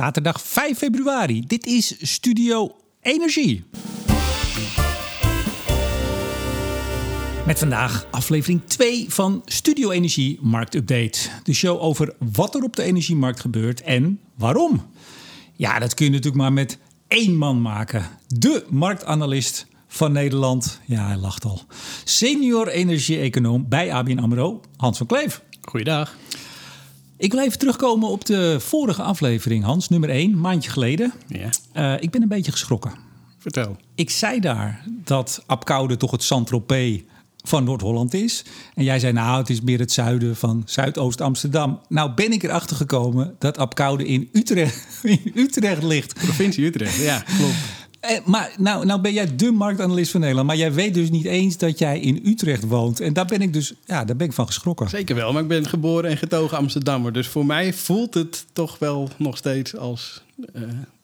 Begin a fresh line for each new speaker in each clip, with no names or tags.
Zaterdag 5 februari. Dit is Studio Energie. Met vandaag aflevering 2 van Studio Energie Marktupdate. De show over wat er op de energiemarkt gebeurt en waarom. Ja, dat kun je natuurlijk maar met één man maken. De marktanalist van Nederland. Ja, hij lacht al. Senior energie-econoom bij ABN AMRO, Hans van Kleef.
Goeiedag.
Ik wil even terugkomen op de vorige aflevering, Hans, nummer 1, maandje geleden.
Ja,
Uh, ik ben een beetje geschrokken.
vertel.
Ik zei daar dat Apkoude toch het Saint-Tropez van Noord-Holland is. En jij zei, nou, het is meer het zuiden van Zuidoost-Amsterdam. Nou ben ik erachter gekomen dat Apkoude in Utrecht, in Utrecht ligt.
Provincie Utrecht, ja, klopt.
Eh, maar nou, nou ben jij de marktanalist van Nederland. Maar jij weet dus niet eens dat jij in Utrecht woont. En daar ben ik dus, ja, daar ben ik van geschrokken.
Zeker wel, maar ik ben geboren en getogen Amsterdammer. Dus voor mij voelt het toch wel nog steeds als,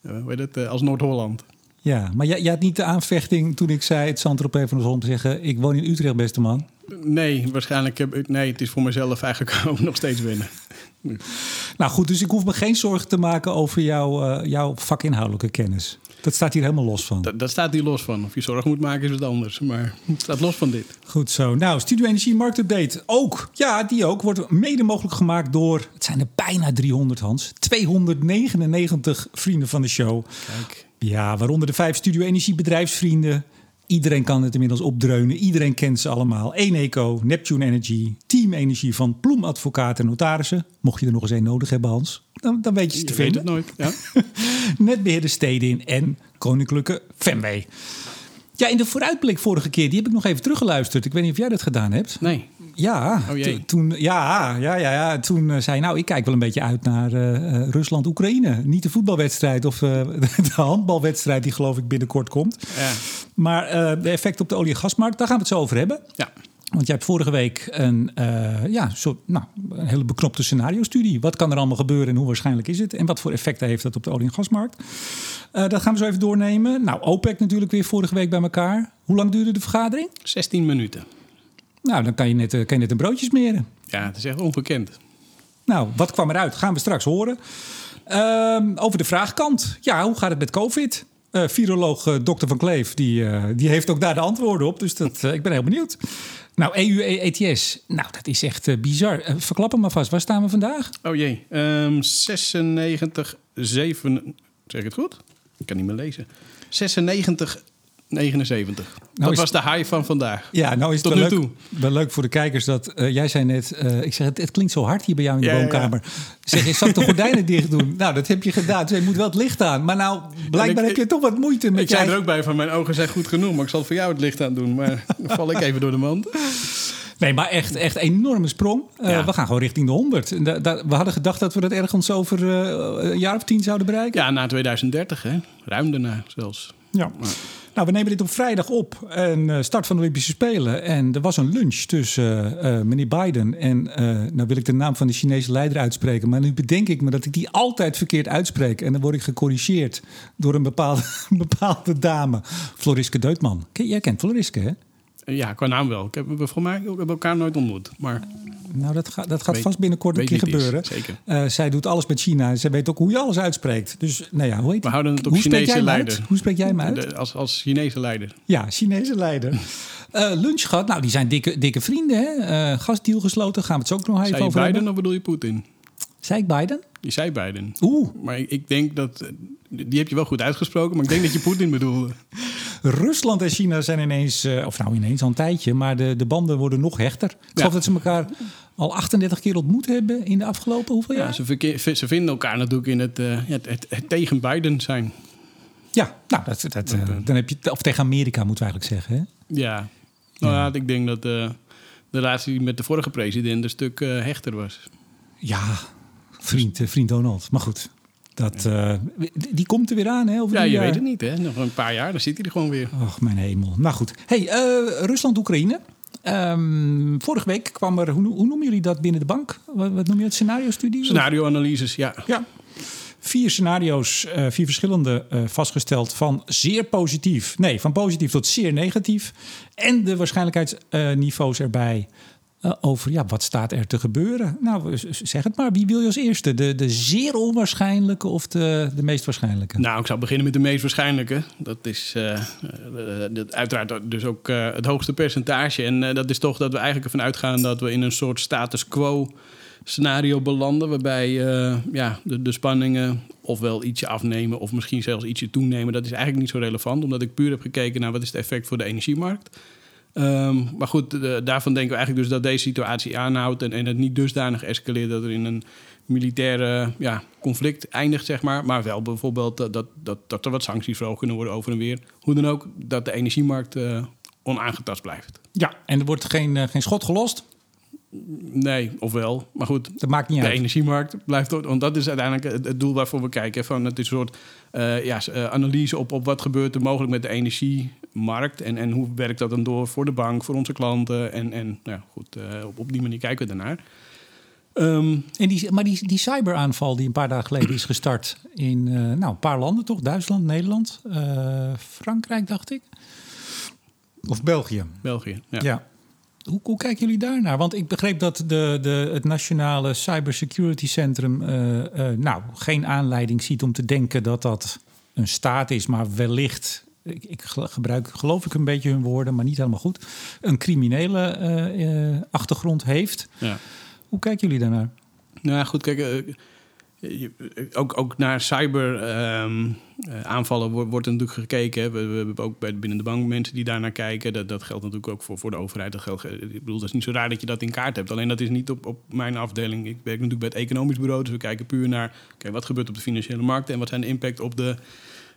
hoe heet het, eh, als Noord-Holland.
Ja, maar jij, jij had niet de aanvechting toen ik zei het Saint-Tropez van Noord-Holland te zeggen... ik woon in Utrecht, beste man.
Nee, waarschijnlijk heb ik... Nee, het is voor mezelf eigenlijk ook nog steeds winnen.
Nou goed, dus ik hoef me geen zorgen te maken over jouw, jouw vakinhoudelijke kennis. Dat staat hier helemaal los van.
Dat, dat staat hier los van. Of je zorgen moet maken is wat anders. Maar het staat los van dit.
Goed zo. Nou, Studio Energie Marktupdate ook. Ja, die ook. Wordt mede mogelijk gemaakt door, het zijn er bijna 300 Hans, 299 vrienden van de show.
Kijk,
Ja, waaronder de vijf Studio Energie bedrijfsvrienden. Iedereen kan het inmiddels opdreunen. Iedereen kent ze allemaal. Eneco, Neptune Energy, Team Energie van Ploem Advocaten en Notarissen. Mocht je er nog eens één nodig hebben, Hans, dan, dan weet je ze te
je weet
vinden.
het nooit. Ja.
Netbeheerder Stedin en Koninklijke Fenway. Ja, in de vooruitblik vorige keer, die heb ik nog even teruggeluisterd. Ik weet niet of jij dat gedaan hebt.
Nee,
Ja,
Oh
to- toen, ja, ja, ja, ja, toen eh, zei je, nou, ik kijk wel een beetje uit naar eh, eh, Rusland-Oekraïne. Niet de voetbalwedstrijd of de handbalwedstrijd die geloof ik binnenkort komt.
ja.
Maar de effect op de olie- en gasmarkt, daar gaan we het zo over hebben.
ja.
Want jij hebt vorige week een, ja, soort, nou, een hele beknopte scenario-studie. Wat kan er allemaal gebeuren en hoe waarschijnlijk is het? En wat voor effecten heeft dat op de olie- en gasmarkt? Dat gaan we zo even doornemen. Nou, OPEC natuurlijk weer vorige week bij elkaar. Hoe lang duurde de vergadering?
16 minuten.
Nou, dan kan je net, eh, kan je net een broodje smeren.
Ja, het is echt onbekend.
Nou, wat kwam eruit? Gaan we straks horen. Ehm, over de vraagkant. Ja, hoe gaat het met COVID? Eh viroloog eh, Dr. Van Kleef, die, die heeft ook daar de antwoorden op. Dus dat, ik ben heel benieuwd. Nou, EU ETS. Nou, dat is echt bizar. Verklap hem maar vast. Waar staan we vandaag?
Oh jee, Ehm 96, 7... Zeg ik het goed? Ik kan niet meer lezen. 96, 79. dat
is-
was de high van vandaag.
Ja, nou is het wel leuk, wel leuk voor de kijkers dat eh, jij zei net, eh, ik zeg het, het klinkt zo hard hier bij jou in de
Ja, ja, ja.
woonkamer. Zeg, je zal de gordijnen dicht doen. Nou, dat heb je gedaan. Dus je moet wel het licht aan. Maar nou, blijkbaar
ik-
heb je toch wat moeite met
Ik zei er ook bij van mijn ogen zijn goed genoeg, maar ik zal voor jou het licht aan doen. Maar dan val ik even door de mand.
Nee, maar echt, echt enorme sprong. Eh,
Ja.
We gaan gewoon richting de 100. En da- da- we hadden gedacht dat we dat ergens over een jaar of tien zouden bereiken.
Ja, na 2030, hè? Ruim daarna zelfs.
Ja. Nou, we nemen dit op vrijdag op. En eh, start van de Olympische Spelen. En er was een lunch tussen eh, meneer Biden en... eh, nou wil ik de naam van de Chinese leider uitspreken. Maar nu bedenk ik me dat ik die altijd verkeerd uitspreek. En dan word ik gecorrigeerd door een bepaalde, bepaalde dame. Floriske Deutman. Jij kent Floriske, hè?
Ja, qua naam wel. Ik heb, voor mij elkaar nooit ontmoet. Maar
Nou, dat, gaat dat gaat
Weet-
vast binnenkort een keer
is,
gebeuren.
zeker.
Eh, zij doet alles met China. Zij weet ook hoe je alles uitspreekt. Dus, nou ja, hoe heet
We houden het op
hoe spreek
Chinese
jij hem uit?
leider.
Hoe spreek jij hem uit?
de- als, als Chinese leider.
Ja, Chinese leider. Eh, lunch gehad. Nou, die zijn dikke, dikke vrienden, hè? Eh gastdeal gesloten. Gaan we het zo ook nog even over
Biden
hebben.
of bedoel je Poetin?
Zei ik Biden?
Je zei Biden.
Oeh,
Maar ik, ik denk dat... eh, Die heb je wel goed uitgesproken, maar ik denk dat je Poetin bedoelde.
Rusland en China zijn ineens, eh, of nou ineens al een tijdje, maar de, de banden worden nog hechter. Ik geloof dat ze elkaar al 38 keer ontmoet hebben in de afgelopen hoeveel
Ja,
jaar?
ze, ze vinden elkaar natuurlijk in het, eh, het, het, het tegen Biden zijn.
Ja, nou, dat, dat, dan heb je, of tegen Amerika moeten we eigenlijk zeggen. Hè?
Ja. Nou ja, ik denk dat de relatie met de vorige president een stuk hechter was.
Ja, vriend, eh, vriend Donald. Maar goed, dat, eh, die, komt er weer aan. Hè, over
Ja, je
jaar.
weet het niet, hè? Nog een paar jaar, dan zit hij er gewoon weer.
Och, mijn hemel. Nou goed. Hey, eh, Rusland-Oekraïne. Ehm, vorige week kwam er, hoe, hoe noemen jullie dat binnen de bank? Wat, wat noem je het? Scenario-studie?
Scenario-analyses, ja.
Ja. Vier scenario's, eh, vier verschillende eh, vastgesteld van zeer positief. Nee, van positief tot zeer negatief. En de waarschijnlijkheidsniveaus erbij. Eh, over ja, wat staat er te gebeuren. Nou, zeg het maar. Wie wil je als eerste? De, de zeer onwaarschijnlijke of de, de meest waarschijnlijke?
Nou, ik zou beginnen met de meest waarschijnlijke. Dat is uh, uiteraard dus ook het hoogste percentage. En dat is toch dat we eigenlijk ervan uitgaan dat we in een soort status quo scenario belanden. Waarbij ja, de, de spanningen ofwel ietsje afnemen of misschien zelfs ietsje toenemen. Dat is eigenlijk niet zo relevant, omdat ik puur heb gekeken naar wat is het effect voor de energiemarkt. Um, maar goed, daarvan denken we eigenlijk dus dat deze situatie aanhoudt en, en het niet dusdanig escaleert dat er in een militaire ja, conflict eindigt, zeg maar. Maar wel bijvoorbeeld dat, dat, dat er wat sancties verhoogd kunnen worden over en weer. Hoe dan ook, dat de energiemarkt uh, onaangetast blijft.
Ja, en er wordt geen, uh, geen schot gelost.
Nee, ofwel. Maar goed,
dat maakt niet
de
uit.
energiemarkt blijft... Want dat is uiteindelijk het, doel waarvoor we kijken. Van, het is een soort uh, ja, analyse op, op wat gebeurt er mogelijk met de energiemarkt. En, en hoe werkt dat dan door voor de bank, voor onze klanten. En, en nou, goed, uh, op, op die manier kijken we daarnaar.
Um, en die, maar die, die cyberaanval die een paar dagen geleden is gestart in uh, nou, een paar landen toch? Duitsland, Nederland, Frankrijk dacht ik. Of België.
België, ja.
ja. Hoe, hoe, kijken jullie daarnaar? Want ik begreep dat de, de, het Nationale Cybersecurity Centrum uh, uh, nou, geen aanleiding ziet om te denken dat dat een staat is, maar wellicht, ik, ik gebruik geloof ik een beetje hun woorden, maar niet helemaal goed, een criminele uh, achtergrond heeft. Ja. Hoe kijken jullie daarnaar?
Nou goed, kijk, ook, ook naar cyberaanvallen ehm, um, uh, wordt, er natuurlijk gekeken. We, we, hebben ook bij, binnen de bank mensen die daarnaar kijken. Dat, dat geldt natuurlijk ook voor, voor de overheid. Dat geldt, ik bedoel, dat is niet zo raar dat je dat in kaart hebt. Alleen dat is niet op, op mijn afdeling. Ik werk natuurlijk bij het economisch bureau. Dus we kijken puur naar okay, wat gebeurt op de financiële markt en wat zijn de impact op de.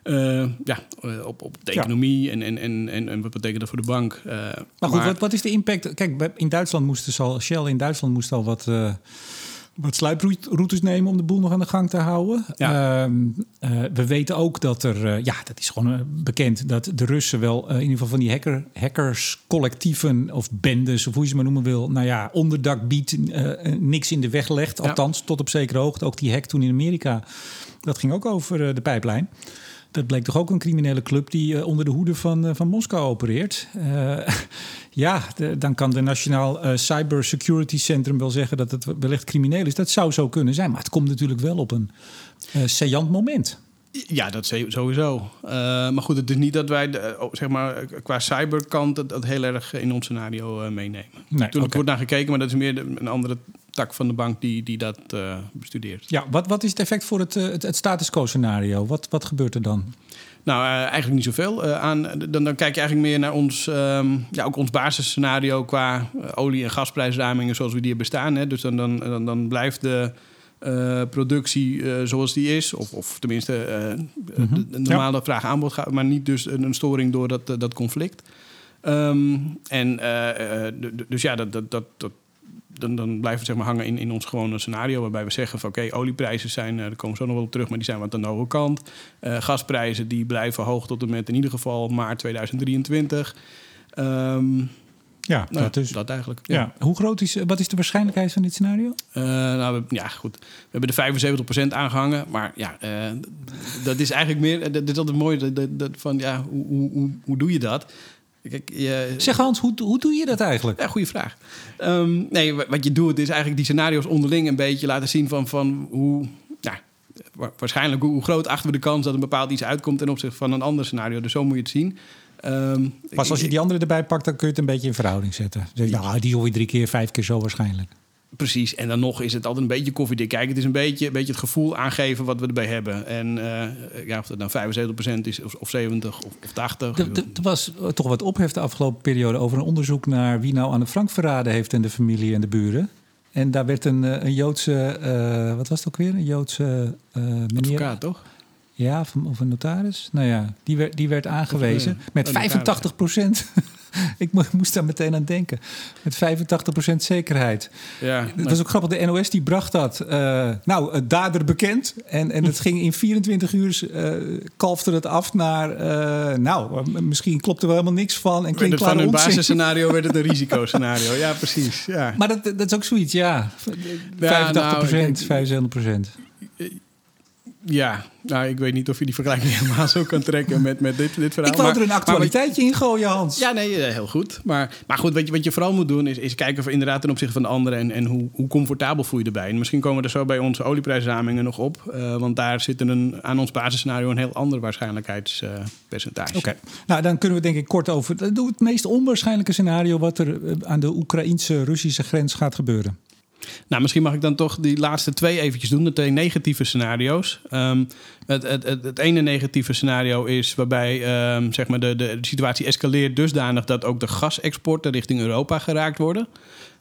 Uh, ja, op, op de economie ja. en, en, en, en, en wat betekent dat voor de bank. Uh,
maar goed, maar, wat, wat is de impact? Kijk, in Duitsland moesten al, Shell in Duitsland moest al wat, uh, wat sluiproutes nemen om de boel nog aan de gang te houden. Ja. Uh, uh, we weten ook dat er, uh, ja, dat is gewoon bekend, dat de Russen wel in ieder geval van die hacker, hackerscollectieven of bendes, of hoe je ze maar noemen wil, nou ja, onderdak biedt, niks in de weg legt. Althans, ja. tot op zekere hoogte. Ook die hack toen in Amerika, dat ging ook over de pijplijn. Dat bleek toch ook een criminele club die uh, onder de hoede van, uh, van Moskou opereert. Uh, ja, de, dan kan de Nationaal Cyber Security Centrum wel zeggen dat het wellicht crimineel is. Dat zou zo kunnen zijn, maar het komt natuurlijk wel op een saillant moment.
Ja, dat sowieso. Uh, maar goed, het is niet dat wij de, zeg maar, qua cyberkant het, dat heel erg in ons scenario uh, meenemen. Nee, Natuurlijk okay. wordt naar gekeken, maar dat is meer de, een andere tak van de bank die, die dat uh, bestudeert.
Ja, wat, wat is het effect voor het, het, het status quo scenario? Wat, wat gebeurt er dan?
Nou, uh, eigenlijk niet zoveel. Uh, aan, dan, dan kijk je eigenlijk meer naar ons, um, ja, ook ons basisscenario qua olie- en gasprijsramingen zoals we die bestaan. Hè. Dus dan, dan, dan, dan blijft de productie zoals die is. Of, of tenminste, uh, mm -hmm. de normale ja. vraag-aanbod gaat, maar niet dus een, een storing door dat, dat conflict. Um, en dus ja, dat, dat, dat, dat, dan, dan blijven we zeg maar hangen in, in ons gewone scenario. Waarbij we zeggen van oké, okay, olieprijzen zijn, daar komen we zo nog wel op terug, maar die zijn wat aan de hoge kant. gasprijzen die blijven hoog tot en met in ieder geval maart 2023. Um,
ja,
nou,
dat, is,
dat eigenlijk.
Ja. ja. Hoe groot is, wat is de waarschijnlijkheid van dit scenario?
Uh, nou, we, ja, goed. We hebben de 75% aangehangen. Maar ja, uh, dat is eigenlijk meer... Dat is altijd mooi dat, dat, dat van, ja, hoe, hoe, hoe doe je dat?
Kijk, je, zeg Hans, hoe, hoe doe je dat eigenlijk?
Ja, goede vraag. Um, nee, wat je doet is eigenlijk die scenario's onderling een beetje laten zien van, van hoe... Ja, waarschijnlijk hoe groot achten we de kans dat een bepaald iets uitkomt ten opzichte van een ander scenario. Dus zo moet je het zien.
Um, Pas als je die andere erbij pakt, dan kun je het een beetje in verhouding zetten. Ja, die hoor je drie keer, vijf keer zo waarschijnlijk.
Precies, en dan nog is het altijd een beetje koffiedik. Kijk, het is een beetje, een beetje het gevoel aangeven wat we erbij hebben. En uh, ja, of dat nou 75% is, of, of 70 of, of 80.
Er was toch wat ophef de afgelopen periode over een onderzoek naar wie nou aan de Frank verraden heeft en de familie en de buren. En daar werd een, een Joodse, uh, wat was het ook weer? Een Joodse uh, meneer.
Advocaat, toch?
Ja, of een notaris. Nou ja, die werd, die werd aangewezen met 85 procent. ik moest daar meteen aan denken. Met 85 procent zekerheid. Ja, het was ook grappig. De NOS die bracht dat. Uh, nou, het dader bekend. En, en het ging in 24 uur. Uh, kalfde het af naar. Uh, nou, misschien klopt er wel helemaal niks van. En klinkt
van hun basisscenario werd het een risicoscenario. Ja, precies. Ja.
Maar dat, dat is ook zoiets, ja. 85 procent, nou, 75 procent
Ja, nou, ik weet niet of je die vergelijking helemaal zo kan trekken met, met dit, dit verhaal.
Ik wou
maar,
er een actualiteitje in gooien, Hans.
Ja, nee, eh, heel goed. Maar, maar goed, wat je, wat je vooral moet doen is, is kijken voor inderdaad ten opzichte van de anderen en, en hoe, hoe comfortabel voel je erbij. En misschien komen we er zo bij onze olieprijsdamingen nog op. Uh, want daar zit een, aan ons basisscenario een heel ander waarschijnheidspercentage. Uh,
Oké, okay. nou dan kunnen we denk ik kort over. Doe het meest onwaarschijnlijke scenario wat er aan de Oekraïense-Russische grens gaat gebeuren.
Nou, misschien mag ik dan toch die laatste twee eventjes doen, de twee negatieve scenario's. Um, het, het, het, het, ene negatieve scenario is waarbij um, zeg maar de, de, situatie escaleert dusdanig dat ook de gasexporten richting Europa geraakt worden.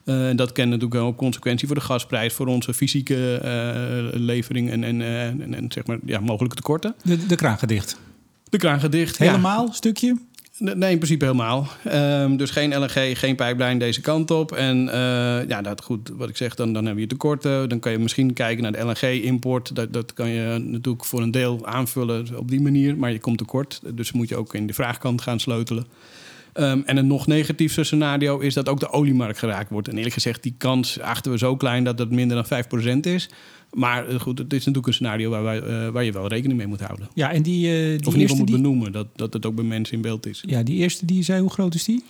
Uh, dat kent natuurlijk wel consequentie voor de gasprijs, voor onze fysieke uh, levering en, en, uh, en, en, zeg maar ja, mogelijke tekorten.
De, de kraan gedicht.
De kraan gedicht.
Helemaal,
ja.
stukje?
Nee, in principe helemaal. Um, dus geen LNG, geen pijplijn deze kant op. En uh, ja, dat goed, wat ik zeg, dan, dan hebben je tekorten. Dan kan je misschien kijken naar de LNG-import. Dat, dat kan je natuurlijk voor een deel aanvullen op die manier. Maar je komt tekort. Dus moet je ook in de vraagkant gaan sleutelen. Um, en een nog negatiefste scenario is dat ook de oliemarkt geraakt wordt. En eerlijk gezegd, die kans achten we zo klein dat het minder dan 5% is. Maar goed, het is natuurlijk een scenario waar, wij, uh, waar je wel rekening mee moet houden.
Ja, en die, uh, die
of in ieder geval moet
die...
benoemen dat, dat het ook bij mensen in beeld is.
Ja, die eerste die je zei, hoe groot is die?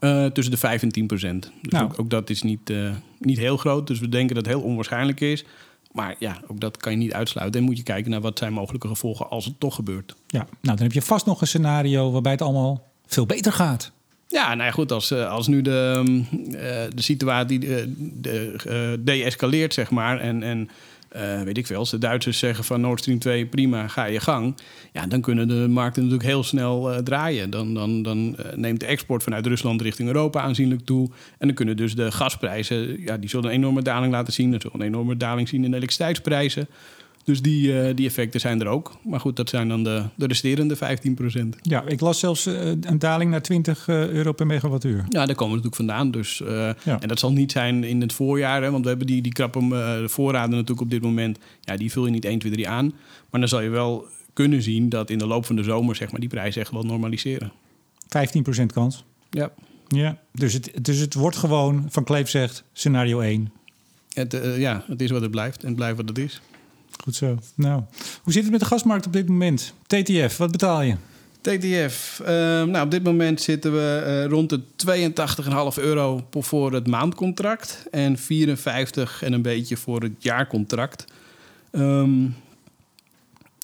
Uh, tussen de 5 en 10 procent. Dus
Nou.
ook, ook dat is niet, niet heel groot. Dus we denken dat het heel onwaarschijnlijk is. Maar ja, ook dat kan je niet uitsluiten. En moet je kijken naar wat zijn mogelijke gevolgen als het toch gebeurt.
Ja, nou dan heb je vast nog een scenario waarbij het allemaal veel beter gaat.
Ja, nou ja, goed, als, als nu de, uh, de situatie de, de, uh, de-escaleert, zeg maar, en, en uh, weet ik veel, als de Duitsers zeggen van Nord Stream 2, prima, ga je gang. Ja, dan kunnen de markten natuurlijk heel snel uh, draaien. Dan, dan, dan uh, neemt de export vanuit Rusland richting Europa aanzienlijk toe. En dan kunnen dus de gasprijzen, ja, die zullen een enorme daling laten zien. Er zullen een enorme daling zien in de elektriciteitsprijzen. Dus die, uh, die effecten zijn er ook. Maar goed, dat zijn dan de, de resterende 15 procent.
Ja, ik las zelfs uh, een daling naar 20 uh, euro per megawattuur.
Ja, daar komen we natuurlijk vandaan. Dus, ja. En dat zal niet zijn in het voorjaar. Hè, want we hebben die, die krappe voorraden natuurlijk op dit moment. Ja, die vul je niet 1, 2, 3 aan. Maar dan zal je wel kunnen zien dat in de loop van de zomer zeg maar, die prijzen echt wel normaliseren.
15 procent kans?
Ja.
Ja, dus het, dus het wordt gewoon, Van Kleef zegt, scenario 1.
Het, ja, het is wat het blijft en het blijft wat het is.
Goed zo. Nou, hoe zit het met de gasmarkt op dit moment? TTF, wat betaal je?
TTF. Uh, nou, op dit moment zitten we uh, rond de 82,5 euro voor het maandcontract en 54 en een beetje voor het jaarcontract. Um,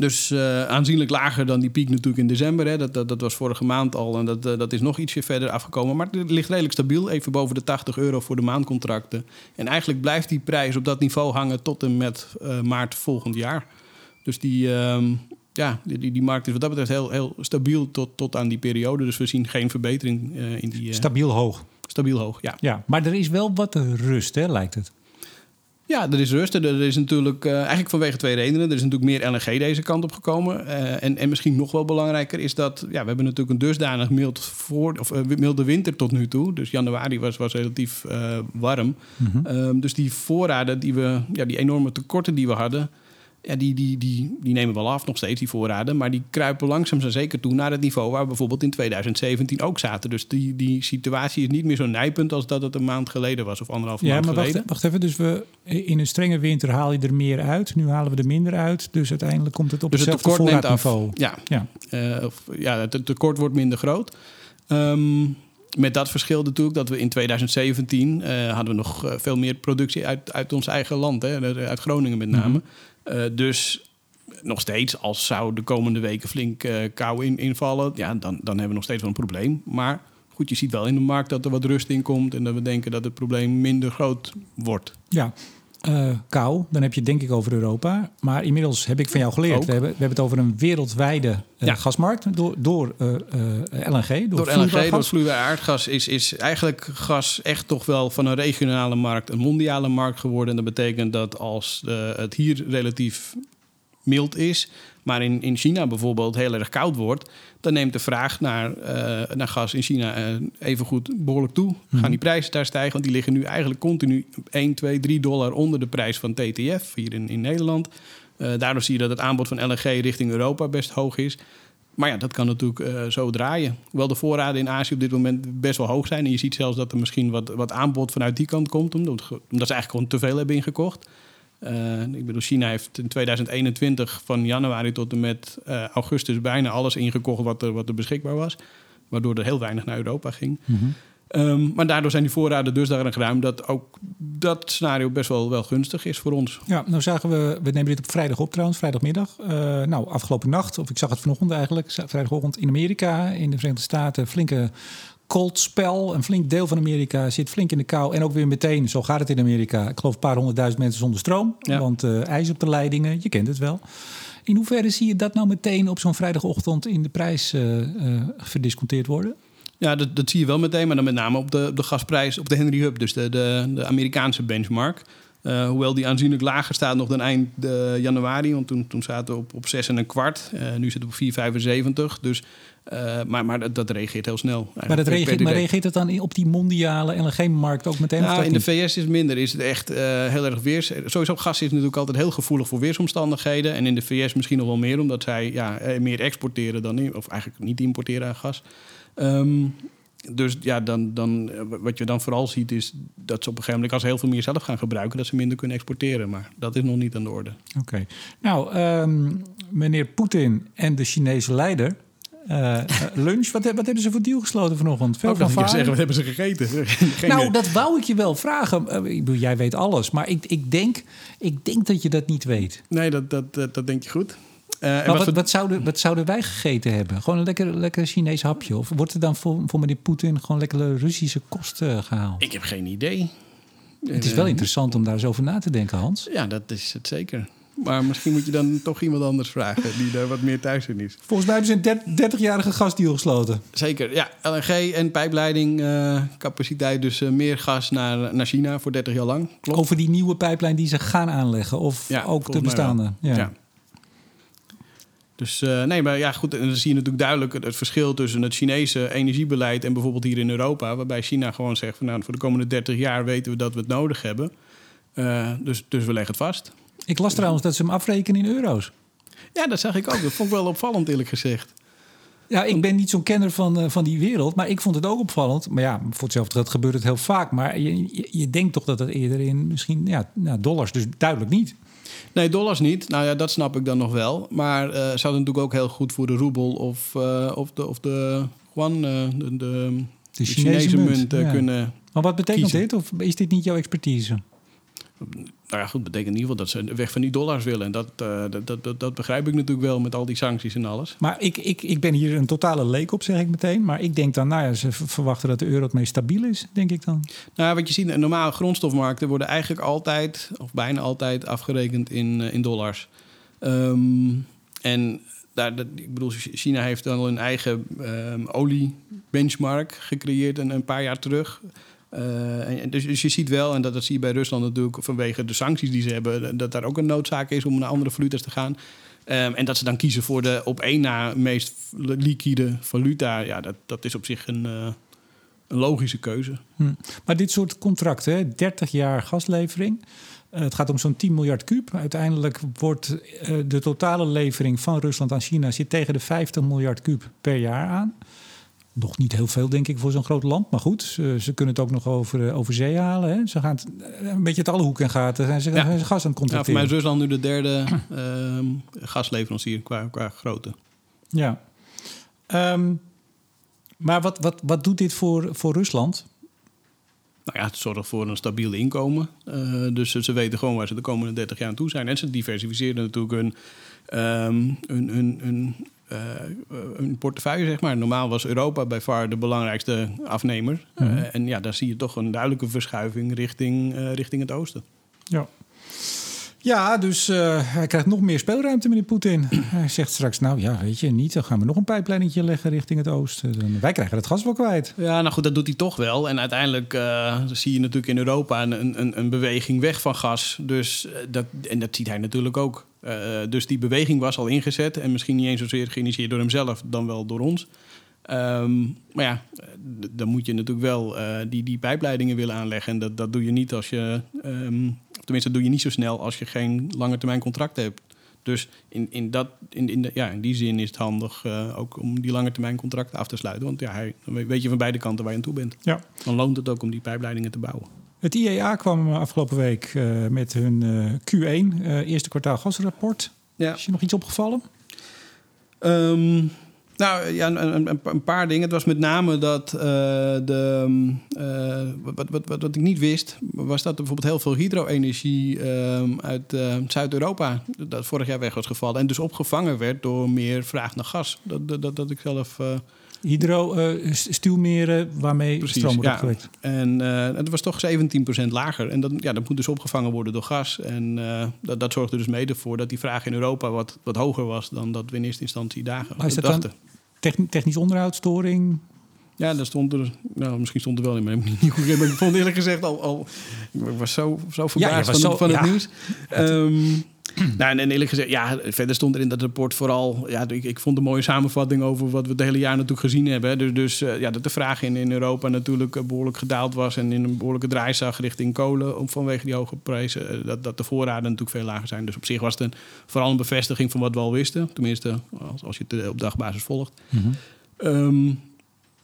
dus uh, aanzienlijk lager dan die piek natuurlijk in december. Hè. Dat, dat, dat was vorige maand al en dat, dat is nog ietsje verder afgekomen. Maar het ligt redelijk stabiel, even boven de 80 euro voor de maandcontracten. En eigenlijk blijft die prijs op dat niveau hangen tot en met uh, maart volgend jaar. Dus die, um, ja, die, die markt is wat dat betreft heel, heel stabiel tot, tot aan die periode. Dus we zien geen verbetering in die...
stabiel hoog.
Stabiel hoog, ja.
ja. Maar er is wel wat rust, hè, lijkt het.
Ja, er is rust. Er is natuurlijk uh, eigenlijk vanwege twee redenen. Er is natuurlijk meer LNG deze kant op gekomen. Uh, en, en misschien nog wel belangrijker is dat ja, we hebben natuurlijk een dusdanig mild voor, of, uh, milde winter tot nu toe. Dus januari was, was relatief warm. Mm -hmm. dus die voorraden, die, we, ja, die enorme tekorten die we hadden, ja, die, die, die, die nemen wel af, nog steeds die voorraden. Maar die kruipen langzaam maar zeker toe naar het niveau waar we bijvoorbeeld in 2017 ook zaten. Dus die, die situatie is niet meer zo nijpend als dat het een maand geleden was of anderhalf
ja,
maand
maar
geleden.
Wacht, wacht even, dus we, in een strenge winter haal je er meer uit. Nu halen we er minder uit. Dus uiteindelijk komt het op
dus
hetzelfde
het tekort neemt
voorraadniveau.
af. Ja, ja. Uh, of, ja het tekort wordt minder groot. Um, met dat verschil natuurlijk dat we in 2017 uh, hadden we nog uh, veel meer productie uit, uit ons eigen land, hè, uit Groningen met name. Mm -hmm. Uh, dus nog steeds, als zou de komende weken flink uh, kou in, invallen, ja, dan, dan hebben we nog steeds wel een probleem. Maar goed, je ziet wel in de markt dat er wat rust in komt en dat we denken dat het probleem minder groot wordt.
Ja. Uh, kou, dan heb je het denk ik over Europa. Maar inmiddels heb ik van jou geleerd. We hebben, we hebben het over een wereldwijde uh, ja. gasmarkt door, door uh, LNG.
Door, door LNG, door vloeibaar aardgas, is, is eigenlijk gas echt toch wel van een regionale markt een mondiale markt geworden. En dat betekent dat als het hier relatief mild is, maar in, in China bijvoorbeeld heel erg koud wordt, dan neemt de vraag naar, uh, naar gas in China uh, evengoed behoorlijk toe.
Mhm.
Gaan die prijzen daar stijgen? Want die liggen nu eigenlijk continu 1, 2, 3 dollar onder de prijs van TTF hier in, in Nederland. Uh, daardoor zie je dat het aanbod van LNG richting Europa best hoog is. Maar ja, dat kan natuurlijk uh, zo draaien. Hoewel de voorraden in Azië op dit moment best wel hoog zijn. En je ziet zelfs dat er misschien wat, wat aanbod vanuit die kant komt. Omdat, omdat ze eigenlijk gewoon te veel hebben ingekocht. Uh, ik bedoel, China heeft in 2021 van januari tot en met uh, augustus bijna alles ingekocht wat er, wat er beschikbaar was. Waardoor er heel weinig naar Europa ging.
Mhm.
Um, maar daardoor zijn die voorraden dusdanig ruim dat ook dat scenario best wel, wel gunstig is voor ons.
Ja, nou zagen we, we nemen dit op vrijdag op trouwens, vrijdagmiddag. Uh, nou, afgelopen nacht, of ik zag het vanochtend eigenlijk, vrijdagochtend in Amerika, in de Verenigde Staten, flinke cold spel. Een flink deel van Amerika zit flink in de kou. En ook weer meteen, zo gaat het in Amerika. Ik geloof een paar honderdduizend mensen zonder stroom.
Ja.
Want uh, ijs op de leidingen, je kent het wel. In hoeverre zie je dat nou meteen op zo'n vrijdagochtend in de prijs uh, uh, verdisconteerd worden?
Ja, dat, dat zie je wel meteen, maar dan met name op de, de gasprijs op de Henry Hub, dus de, de, de Amerikaanse benchmark. Uh, hoewel die aanzienlijk lager staat nog dan eind uh, januari, want toen, toen zaten we op, op 6 en een kwart. Uh, nu zit het op 4,75. Dus, maar maar dat, dat, reageert heel snel.
Maar, dat reageert, maar reageert het dan op die mondiale LNG-markt ook meteen?
Nou, in de VS is het minder. Is het echt heel erg weers. Sowieso gas is natuurlijk altijd heel gevoelig voor weersomstandigheden. En in de VS misschien nog wel meer, omdat zij ja, meer exporteren dan... Of eigenlijk niet importeren aan gas. Um, dus ja, dan, dan, wat je dan vooral ziet is dat ze op een gegeven moment, als ze heel veel meer zelf gaan gebruiken, dat ze minder kunnen exporteren. Maar dat is nog niet aan de orde.
Oké. Okay. Nou, um, meneer Poetin en de Chinese leider. Uh, lunch, wat, wat, hebben ze voor deal gesloten vanochtend?
Veel van ik zeggen, wat hebben ze gegeten?
Geen nou, dat wou ik je wel vragen. Uh, ik bedoel, jij weet alles, maar ik, ik, denk, ik denk dat je dat niet weet.
Nee, dat, dat, dat, dat denk je goed.
Uh, wat, wat, wat, zouden, wat zouden wij gegeten hebben? Gewoon een lekker, lekker Chinees hapje? Of wordt er dan voor, voor meneer Poetin gewoon lekkere Russische kosten gehaald?
Ik heb geen idee.
Het is wel uh, interessant om daar eens over na te denken, Hans.
Ja, dat is het zeker. Maar misschien moet je dan toch iemand anders vragen die daar wat meer thuis in is.
Volgens mij hebben ze een 30-jarige gasdeal gesloten.
Zeker, ja. LNG en pijpleiding uh, capaciteit, dus uh, meer gas naar, naar China voor 30 jaar lang.
Klopt. Over die nieuwe pijplijn die ze gaan aanleggen of
ja,
ook de bestaande?
Ja. ja. Dus uh, nee, maar ja, goed. En dan zie je natuurlijk duidelijk het, het, verschil tussen het Chinese energiebeleid en bijvoorbeeld hier in Europa, waarbij China gewoon zegt van nou, voor de komende 30 jaar weten we dat we het nodig hebben. Uh, dus, dus we leggen het vast.
Ik las trouwens dat ze hem afrekenen in euro's.
Ja, dat zag ik ook. Dat vond ik wel opvallend, eerlijk gezegd.
Ja, ik ben niet zo'n kenner van, uh, van die wereld, maar ik vond het ook opvallend. Maar ja, voor hetzelfde geld gebeurt het heel vaak. Maar je, je, je denkt toch dat het eerder in misschien ja, nou, dollars, dus duidelijk niet.
Nee, dollars niet. Nou ja, dat snap ik dan nog wel. Maar uh, zou het natuurlijk ook heel goed voor de roebel of, uh, of de, of de yuan, uh, de, de,
de, Chinese, Chinese munt,
munt ja. kunnen.
Maar wat betekent
kiezen.
dit? Of is dit niet jouw expertise?
Nou ja, goed, betekent in ieder geval dat ze weg van die dollars willen. En dat, uh, dat, dat, dat, begrijp ik natuurlijk wel met al die sancties en alles.
Maar ik, ik, ik ben hier een totale leek op, zeg ik meteen. Maar ik denk dan, nou ja, ze verwachten dat de euro het meest stabiel is, denk ik dan.
Nou, wat je ziet, normale grondstofmarkten worden eigenlijk altijd, of bijna altijd, afgerekend in, uh, in dollars. Um, en daar, dat, ik bedoel, China heeft dan een eigen um, olie-benchmark gecreëerd een, een paar jaar terug. En dus, dus, je ziet wel, en dat, dat zie je bij Rusland natuurlijk vanwege de sancties die ze hebben, dat daar ook een noodzaak is om naar andere valuta's te gaan. Um, en dat ze dan kiezen voor de op één na meest liquide valuta, ja, dat, dat is op zich een, uh, een logische keuze.
Hm. Maar dit soort contracten, hè, 30 jaar gaslevering. Uh, het gaat om zo'n 10 miljard kuub. Uiteindelijk wordt de totale levering van Rusland aan China zit tegen de 50 miljard kuub per jaar aan. Nog niet heel veel, denk ik, voor zo'n groot land. Maar goed, ze, ze kunnen het ook nog over, over zee halen. Hè. Ze gaan het, een beetje het alle hoeken en gaten. Zijn ze, ja. zijn ze gas aan het contracteren.
Ja, voor mij is Rusland nu de derde uh, gasleverancier qua, qua grootte.
Ja. Um, maar wat, wat, wat doet dit voor, voor Rusland?
Nou ja, het zorgt voor een stabiel inkomen. Uh, dus ze weten gewoon waar ze de komende 30 jaar aan toe zijn. En ze diversificeren natuurlijk hun, um, hun, hun, hun een portefeuille, zeg maar. Normaal was Europa bij far de belangrijkste afnemer. Mm -hmm. uh, en ja, daar zie je toch een duidelijke verschuiving richting, uh, richting het oosten.
Ja. Ja, dus hij krijgt nog meer speelruimte, meneer Poetin. hij zegt straks, nou ja, weet je, niet. Dan gaan we nog een pijplijnetje leggen richting het oosten. Dan, wij krijgen het gas wel kwijt.
Ja, nou goed, dat doet hij toch wel. En uiteindelijk zie je natuurlijk in Europa een, een, een beweging weg van gas. Dus, dat, en dat ziet hij natuurlijk ook. Dus die beweging was al ingezet en misschien niet eens zozeer geïnitieerd door hemzelf, dan wel door ons. Um, maar ja, dan moet je natuurlijk wel uh, die, die pijpleidingen willen aanleggen. En dat, dat doe je niet als je, um, tenminste, dat doe je niet zo snel als je geen lange termijn contract hebt. Dus in, in, dat, in, in, de, ja, in die zin is het handig uh, ook om die lange termijn contracten af te sluiten. Want ja, hij, dan weet je van beide kanten waar je aan toe bent.
Ja.
Dan loont het ook om die pijpleidingen te bouwen.
Het IEA kwam afgelopen week uh, met hun uh, Q1, uh, eerste kwartaal gasrapport.
Ja.
Is je nog iets opgevallen?
Um, nou ja, een, een, een, paar dingen. Het was met name dat uh, de. Uh, wat, wat, wat, wat, ik niet wist, was dat er bijvoorbeeld heel veel hydro-energie uh, uit Zuid-Europa. dat vorig jaar weg was gevallen. En dus opgevangen werd door meer vraag naar gas. Dat, dat, dat, dat ik zelf.
Hydro, stuwmeren waarmee
Precies,
stroom wordt
ja.
opgewekt.
En het was toch 17% lager. En dat, ja, dat moet dus opgevangen worden door gas. En dat, dat zorgde dus mede voor dat die vraag in Europa wat, wat hoger was dan dat we in eerste instantie dagen dachten.
dan technisch onderhoud, storing?
Ja, daar stond er. Nou, misschien stond er wel in, maar ik heb het niet goed Maar ik vond eerlijk gezegd al. al ik was zo, zo verbaasd van,
zo-
van het
ja.
nieuws. Ehm, nou, en eerlijk gezegd, ja, verder stond er in dat rapport vooral. Ja, ik, ik vond een mooie samenvatting over wat we het hele jaar natuurlijk gezien hebben. Dus, dus eh, ja, dat de vraag in, in Europa natuurlijk eh, behoorlijk gedaald was. En in een behoorlijke draaizag richting kolen. om- vanwege die hoge prijzen. eh, Dat, dat de voorraden natuurlijk veel lager zijn. Dus op zich was het een, vooral een bevestiging van wat we al wisten. Tenminste, als, als je het op dagbasis volgt. Ehm,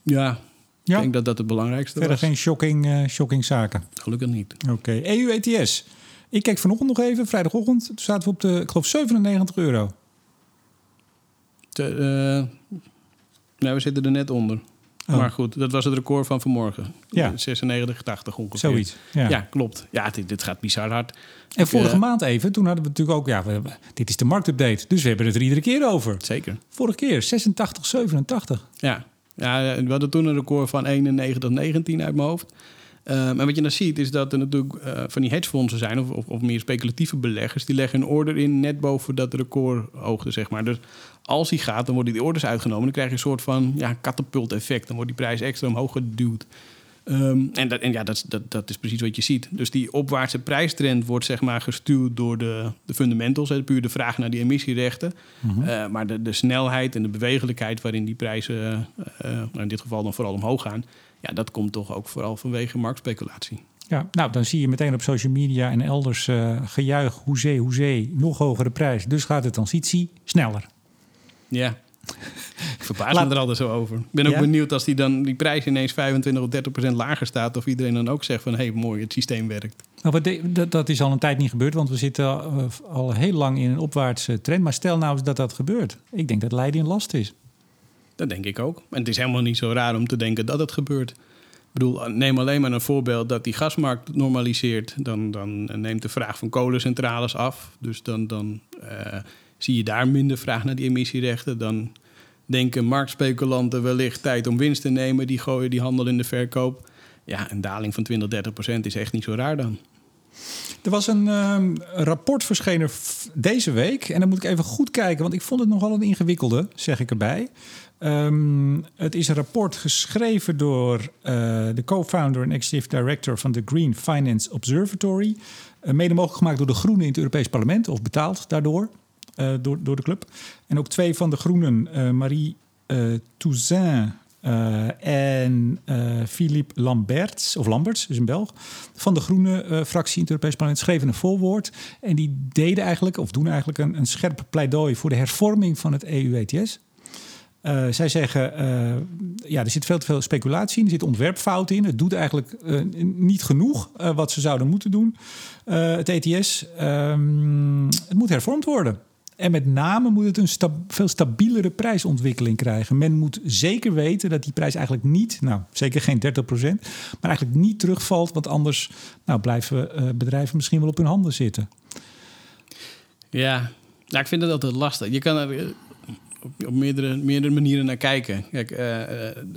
ja,
Ja,
ik denk dat dat het belangrijkste
verder
was.
geen shocking, shocking zaken.
Gelukkig niet.
Oké, EU ETS. Ik keek vanochtend nog even, vrijdagochtend. Toen zaten we op de, ik geloof, 97 euro.
Te, eh, nee, we zitten er net onder.
Oh.
Maar goed, dat was het record van vanmorgen.
Ja.
96, 80 ongeveer.
Zoiets. Ja.
Ja, klopt. Ja, dit, dit gaat bizar hard.
En vorige
eh,
maand even, toen hadden we natuurlijk ook... Ja, we- dit is de marktupdate, dus we hebben het er iedere keer over.
Zeker.
Vorige keer 86, 87.
Ja. ja, we hadden toen een record van 91, 19 uit mijn hoofd. Ehm, en wat je dan ziet is dat er natuurlijk eh, van die hedgefondsen zijn... Of, of, of meer speculatieve beleggers... die leggen een order in net boven dat recordhoogte, zeg maar. Dus als die gaat, dan worden die orders uitgenomen. Dan krijg je een soort van ja, katapult-effect. Dan wordt die prijs extra omhoog geduwd. Ehm, en dat, en ja, dat, is- dat, dat is precies wat je ziet. Dus die opwaartse prijstrend wordt zeg maar gestuurd door de, de fundamentals. Hè, puur de vraag naar die emissierechten. Eh, maar de, de snelheid en de bewegelijkheid waarin die prijzen, eh, in dit geval dan vooral omhoog gaan... ja, dat komt toch ook vooral vanwege marktspeculatie.
Ja, nou, dan zie je meteen op social media en elders eh gejuich, hoezee, hoezee, nog hogere prijs. Dus gaat de transitie sneller.
Ja. Ik verbaas
Laat-
me er altijd zo over. Ik ben ook
Ja?
benieuwd als die, dan, die prijs ineens 25 of 30 procent lager staat... of iedereen dan ook zegt van... hé, hey, mooi, het systeem werkt.
Nou, dat, dat is al een tijd niet gebeurd, want we zitten eh, al heel lang in een opwaartse trend. Maar stel nou eens dat dat gebeurt. Ik denk dat Leiden in last is.
Dat denk ik ook. En het is helemaal niet zo raar om te denken dat het gebeurt. Ik bedoel, neem alleen maar een voorbeeld dat die gasmarkt normaliseert. Dan, dan neemt de vraag van kolencentrales af. Dus dan, dan eh, zie je daar minder vraag naar die emissierechten. Dan denken marktspeculanten wellicht tijd om winst te nemen. Die gooien die handel in de verkoop. Ja, een daling van 20, 30 procent is echt niet zo raar dan.
Er was een ehm, rapport verschenen deze week. En dan moet ik even goed kijken, want ik vond het nogal een ingewikkelde, zeg ik erbij. Ehm, het is een rapport geschreven door eh, de co-founder en executive director van de Green Finance Observatory. Eh, mede mogelijk gemaakt door de Groenen in het Europees Parlement, of betaald daardoor, eh, door, door de club. En ook twee van de Groenen, Marie eh, en Philippe Lamberts, of Lamberts, is een Belg, van de groene eh, fractie in het Europees Parlement schreven een voorwoord. En die deden eigenlijk, of doen eigenlijk, een, een scherp pleidooi voor de hervorming van het EU-ETS. Eh, zij zeggen, eh, ja, er zit veel te veel speculatie in, er zit ontwerpfout in. Het doet eigenlijk eh, niet genoeg wat ze zouden moeten doen, het ETS. Ehm, het moet hervormd worden. En met name moet het een veel stabielere prijsontwikkeling krijgen. Men moet zeker weten dat die prijs eigenlijk niet, nou zeker geen 30%, maar eigenlijk niet terugvalt. Want anders nou, blijven bedrijven misschien wel op hun handen zitten.
Ja, nou, ik vind het altijd lastig. Je kan op, meerdere, meerdere manieren naar kijken. Kijk, eh,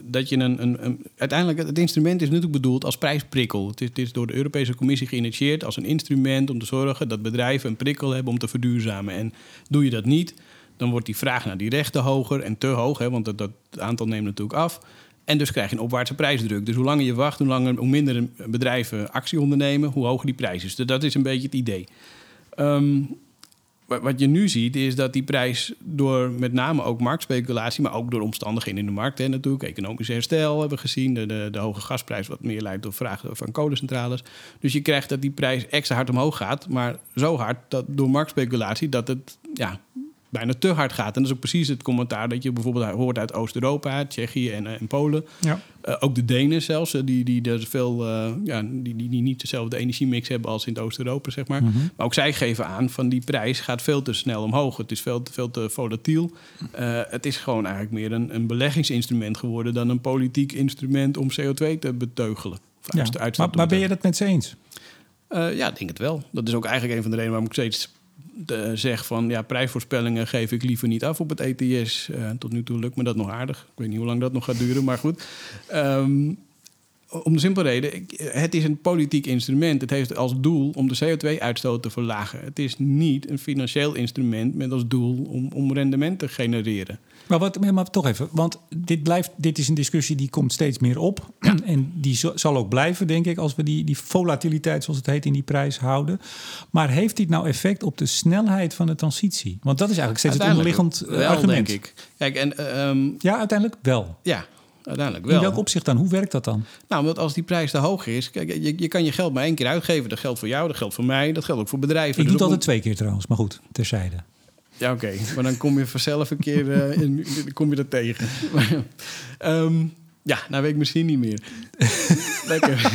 dat je een, een, een- uiteindelijk, het instrument is natuurlijk bedoeld als prijsprikkel. Het is, het is door de Europese Commissie geïnitieerd als een instrument om te zorgen dat bedrijven een prikkel hebben om te verduurzamen. En doe je dat niet, dan wordt die vraag naar die rechten hoger en te hoog, hè, want dat, dat aantal neemt natuurlijk af. En dus krijg je een opwaartse prijsdruk. Dus hoe langer je wacht, hoe, langer, hoe minder bedrijven actie ondernemen, hoe hoger die prijs is. Dus dat is een beetje het idee. Wa- wat je nu ziet is dat die prijs door met name ook marktspeculatie, maar ook door omstandigheden in de markt, hè, natuurlijk, economisch herstel hebben we gezien, de, de, de hoge gasprijs wat meer leidt door vraag van kolencentrales. Dus je krijgt dat die prijs extra hard omhoog gaat, maar zo hard dat door marktspeculatie dat het ja, bijna te hard gaat. En dat is ook precies het commentaar dat je bijvoorbeeld hoort uit Oost-Europa, Tsjechië en, en Polen.
Ja.
Uh, ook de Denen zelfs, die, die, die, veel, uh, ja, die, die, die niet dezelfde energiemix hebben als in Oost-Europa, zeg maar.
Mhm.
Maar ook zij geven aan van die prijs gaat veel te snel omhoog. Het is veel, te, veel te volatiel. Uh, het is gewoon eigenlijk meer een, een beleggingsinstrument geworden dan een politiek instrument om CO2 te beteugelen.
Ja. Maar, maar ben je dat met ze eens?
Ja, ik denk het wel. Dat is ook eigenlijk een van de redenen waarom ik steeds zeg van ja, prijsvoorspellingen geef ik liever niet af op het ETS. Uh, tot nu toe lukt me dat nog aardig. Ik weet niet hoe lang dat nog gaat duren, maar goed. Um, om de simpele reden, het is een politiek instrument. Het heeft als doel om de CO2-uitstoot te verlagen. Het is niet een financieel instrument met als doel om, om rendement te genereren.
Maar, wat, maar toch even, want dit, blijft, dit is een discussie die komt steeds meer op. Ja. En die zal ook blijven, denk ik, als we die, die volatiliteit, zoals het heet, in die prijs houden. Maar heeft dit nou effect op de snelheid van de transitie? Want dat is eigenlijk steeds het onderliggend
wel,
argument.
denk ik. Kijk, en, um,
ja, uiteindelijk wel.
Ja, uiteindelijk wel.
In welk opzicht dan? Hoe werkt dat dan?
Nou, omdat als die prijs te hoog is, kijk, je, je kan je geld maar één keer uitgeven. Dat geldt voor jou, dat geldt voor mij, dat geldt ook voor bedrijven.
Ik doe het altijd twee keer trouwens, maar goed, terzijde.
Ja, oké. Okay. Maar dan kom je vanzelf een keer uh, in, kom je dat tegen. um, ja, nou weet ik misschien niet meer. Lekker.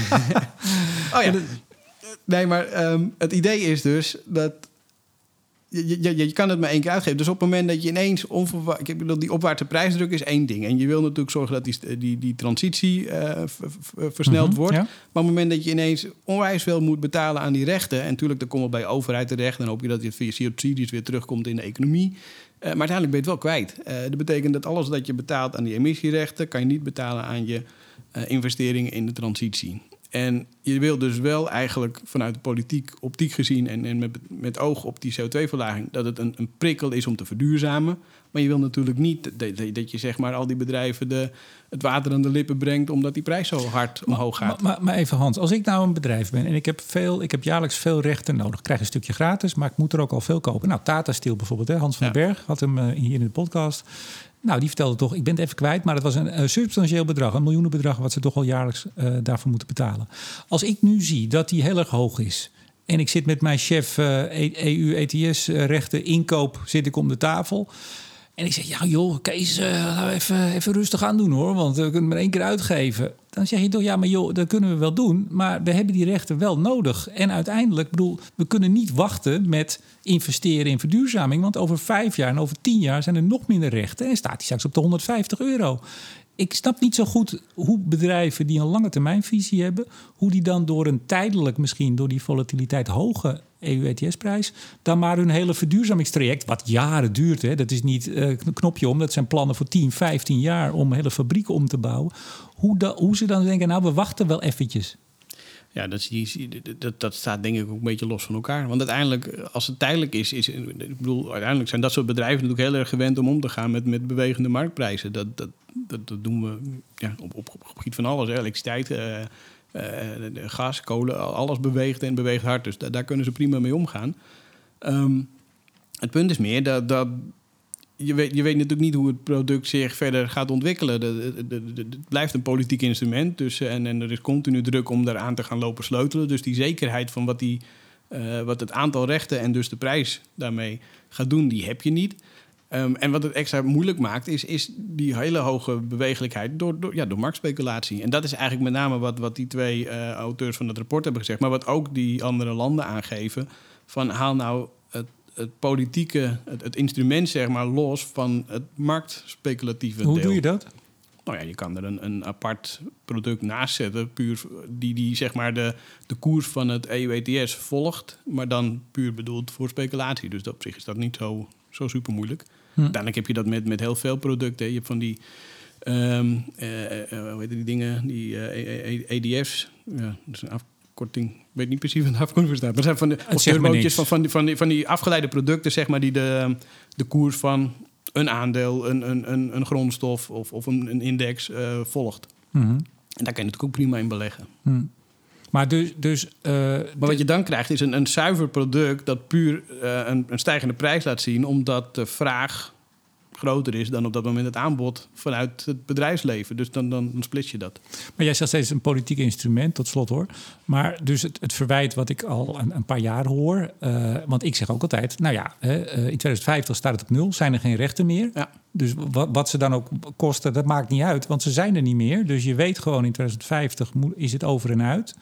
oh ja. Nee, maar um, het idee is dus dat je, je, je, kan het maar één keer uitgeven. Dus op het moment dat je ineens onverwacht... Ik bedoel, die opwaartse prijsdruk is één ding. En je wil natuurlijk zorgen dat die, die, die transitie uh, versneld mm-hmm, wordt. Ja. Maar op het moment dat je ineens onwijs veel moet betalen aan die rechten... en natuurlijk, dan komt het bij de overheid terecht... dan hoop je dat het via subsidies weer terugkomt in de economie... Uh, maar uiteindelijk ben je het wel kwijt. Uh, dat betekent dat alles dat je betaalt aan die emissierechten... kan je niet betalen aan je investeringen in de transitie. En je wil dus wel eigenlijk vanuit de politiek optiek gezien en, en met, met oog op die CO2-verlaging, dat het een, een, prikkel is om te verduurzamen. Maar je wil natuurlijk niet dat, dat je zeg maar al die bedrijven de, het water aan de lippen brengt omdat die prijs zo hard omhoog gaat.
Maar, maar, maar, even Hans, als ik nou een bedrijf ben en ik heb, veel, ik heb jaarlijks veel rechten nodig, ik krijg een stukje gratis, maar ik moet er ook al veel kopen. Nou, Tata Steel bijvoorbeeld, hè? Hans van ja. den Berg had hem uh, hier in de podcast. Nou, die vertelde toch, ik ben het even kwijt, maar het was een substantieel bedrag, een miljoenenbedrag, wat ze toch al jaarlijks uh, daarvoor moeten betalen. Als ik nu zie dat die heel erg hoog is en ik zit met mijn chef EU-ETS-rechten inkoop, zit ik om de tafel. En ik zeg, ja joh, Kees, uh, even, even rustig aan doen hoor, want we kunnen maar één keer uitgeven. Dan zeg je toch, ja maar joh, dat kunnen we wel doen, maar we hebben die rechten wel nodig. En uiteindelijk, bedoel, we kunnen niet wachten met investeren in verduurzaming, want over vijf jaar en over tien jaar zijn er nog minder rechten en staat die straks op de 150 euro. Ik snap niet zo goed hoe bedrijven die een lange termijnvisie hebben, hoe die dan door een tijdelijk, misschien door die volatiliteit hoge EU-ETS-prijs, dan maar hun hele verduurzamingstraject, wat jaren duurt, hè, dat is niet een knopje om, dat zijn plannen voor 10, 15 jaar om hele fabrieken om te bouwen. Hoe, hoe ze dan denken, nou, we wachten wel eventjes.
Ja, dat, dat, dat staat denk ik ook een beetje los van elkaar. Want uiteindelijk, als het tijdelijk is, is ik bedoel, uiteindelijk zijn dat soort bedrijven natuurlijk heel erg gewend om om te gaan met, met bewegende marktprijzen. Dat, dat, dat, doen we ja, op, op, gebied van alles. Elektriciteit, uh, uh, gas, kolen, alles beweegt en beweegt hard. Dus da, daar kunnen ze prima mee omgaan. Um, het punt is meer dat, dat je, weet, je weet natuurlijk niet hoe het product zich verder gaat ontwikkelen. Het blijft een politiek instrument. Dus, en, en er is continu druk om daaraan te gaan lopen sleutelen. Dus die zekerheid van wat, die, uh, wat het aantal rechten en dus de prijs daarmee gaat doen, die heb je niet. Um, en wat het extra moeilijk maakt, is, is die hele hoge bewegelijkheid door, door, ja, door marktspeculatie. En dat is eigenlijk met name wat, wat die twee uh, auteurs van het rapport hebben gezegd. Maar wat ook die andere landen aangeven. Van haal nou het, politieke, het, het instrument zeg maar, los van het marktspeculatieve
Hoe
deel.
doe je dat?
Nou ja, je kan er een, een apart product naast zetten, puur die, die zeg maar de, de koers van het EU-ETS volgt, maar dan puur bedoeld voor speculatie. Dus dat, op zich is dat niet zo, zo super moeilijk. Hm. Uiteindelijk heb je dat met, met heel veel producten. Je hebt van die, um, uh, uh, hoe heet die dingen, die EDF's, ja, dat is een afkorting. Ik weet niet precies wat de afkorting staat. Maar zijn van de of van, van, die, van, die, van die afgeleide producten, zeg maar, die de, de koers van een aandeel, een, een, een, een grondstof of, of een, een index uh, volgt.
Mm-hmm.
En daar kan je natuurlijk ook prima in beleggen.
Mm. Maar, dus, dus, uh,
maar wat je dan krijgt is een, een zuiver product dat puur uh, een, een, stijgende prijs laat zien, omdat de vraag groter is dan op dat moment het aanbod vanuit het bedrijfsleven. Dus dan, dan, dan split je dat.
Maar jij zegt steeds een politiek instrument, tot slot hoor. Maar dus het, het verwijt wat ik al een, een paar jaar hoor. Uh, want ik zeg ook altijd, nou ja, uh, in 2050 staat het op nul, zijn er geen rechten meer.
Ja.
Dus wat, wat ze dan ook kosten, dat maakt niet uit, want ze zijn er niet meer. Dus je weet gewoon in 2050 is het over en uit.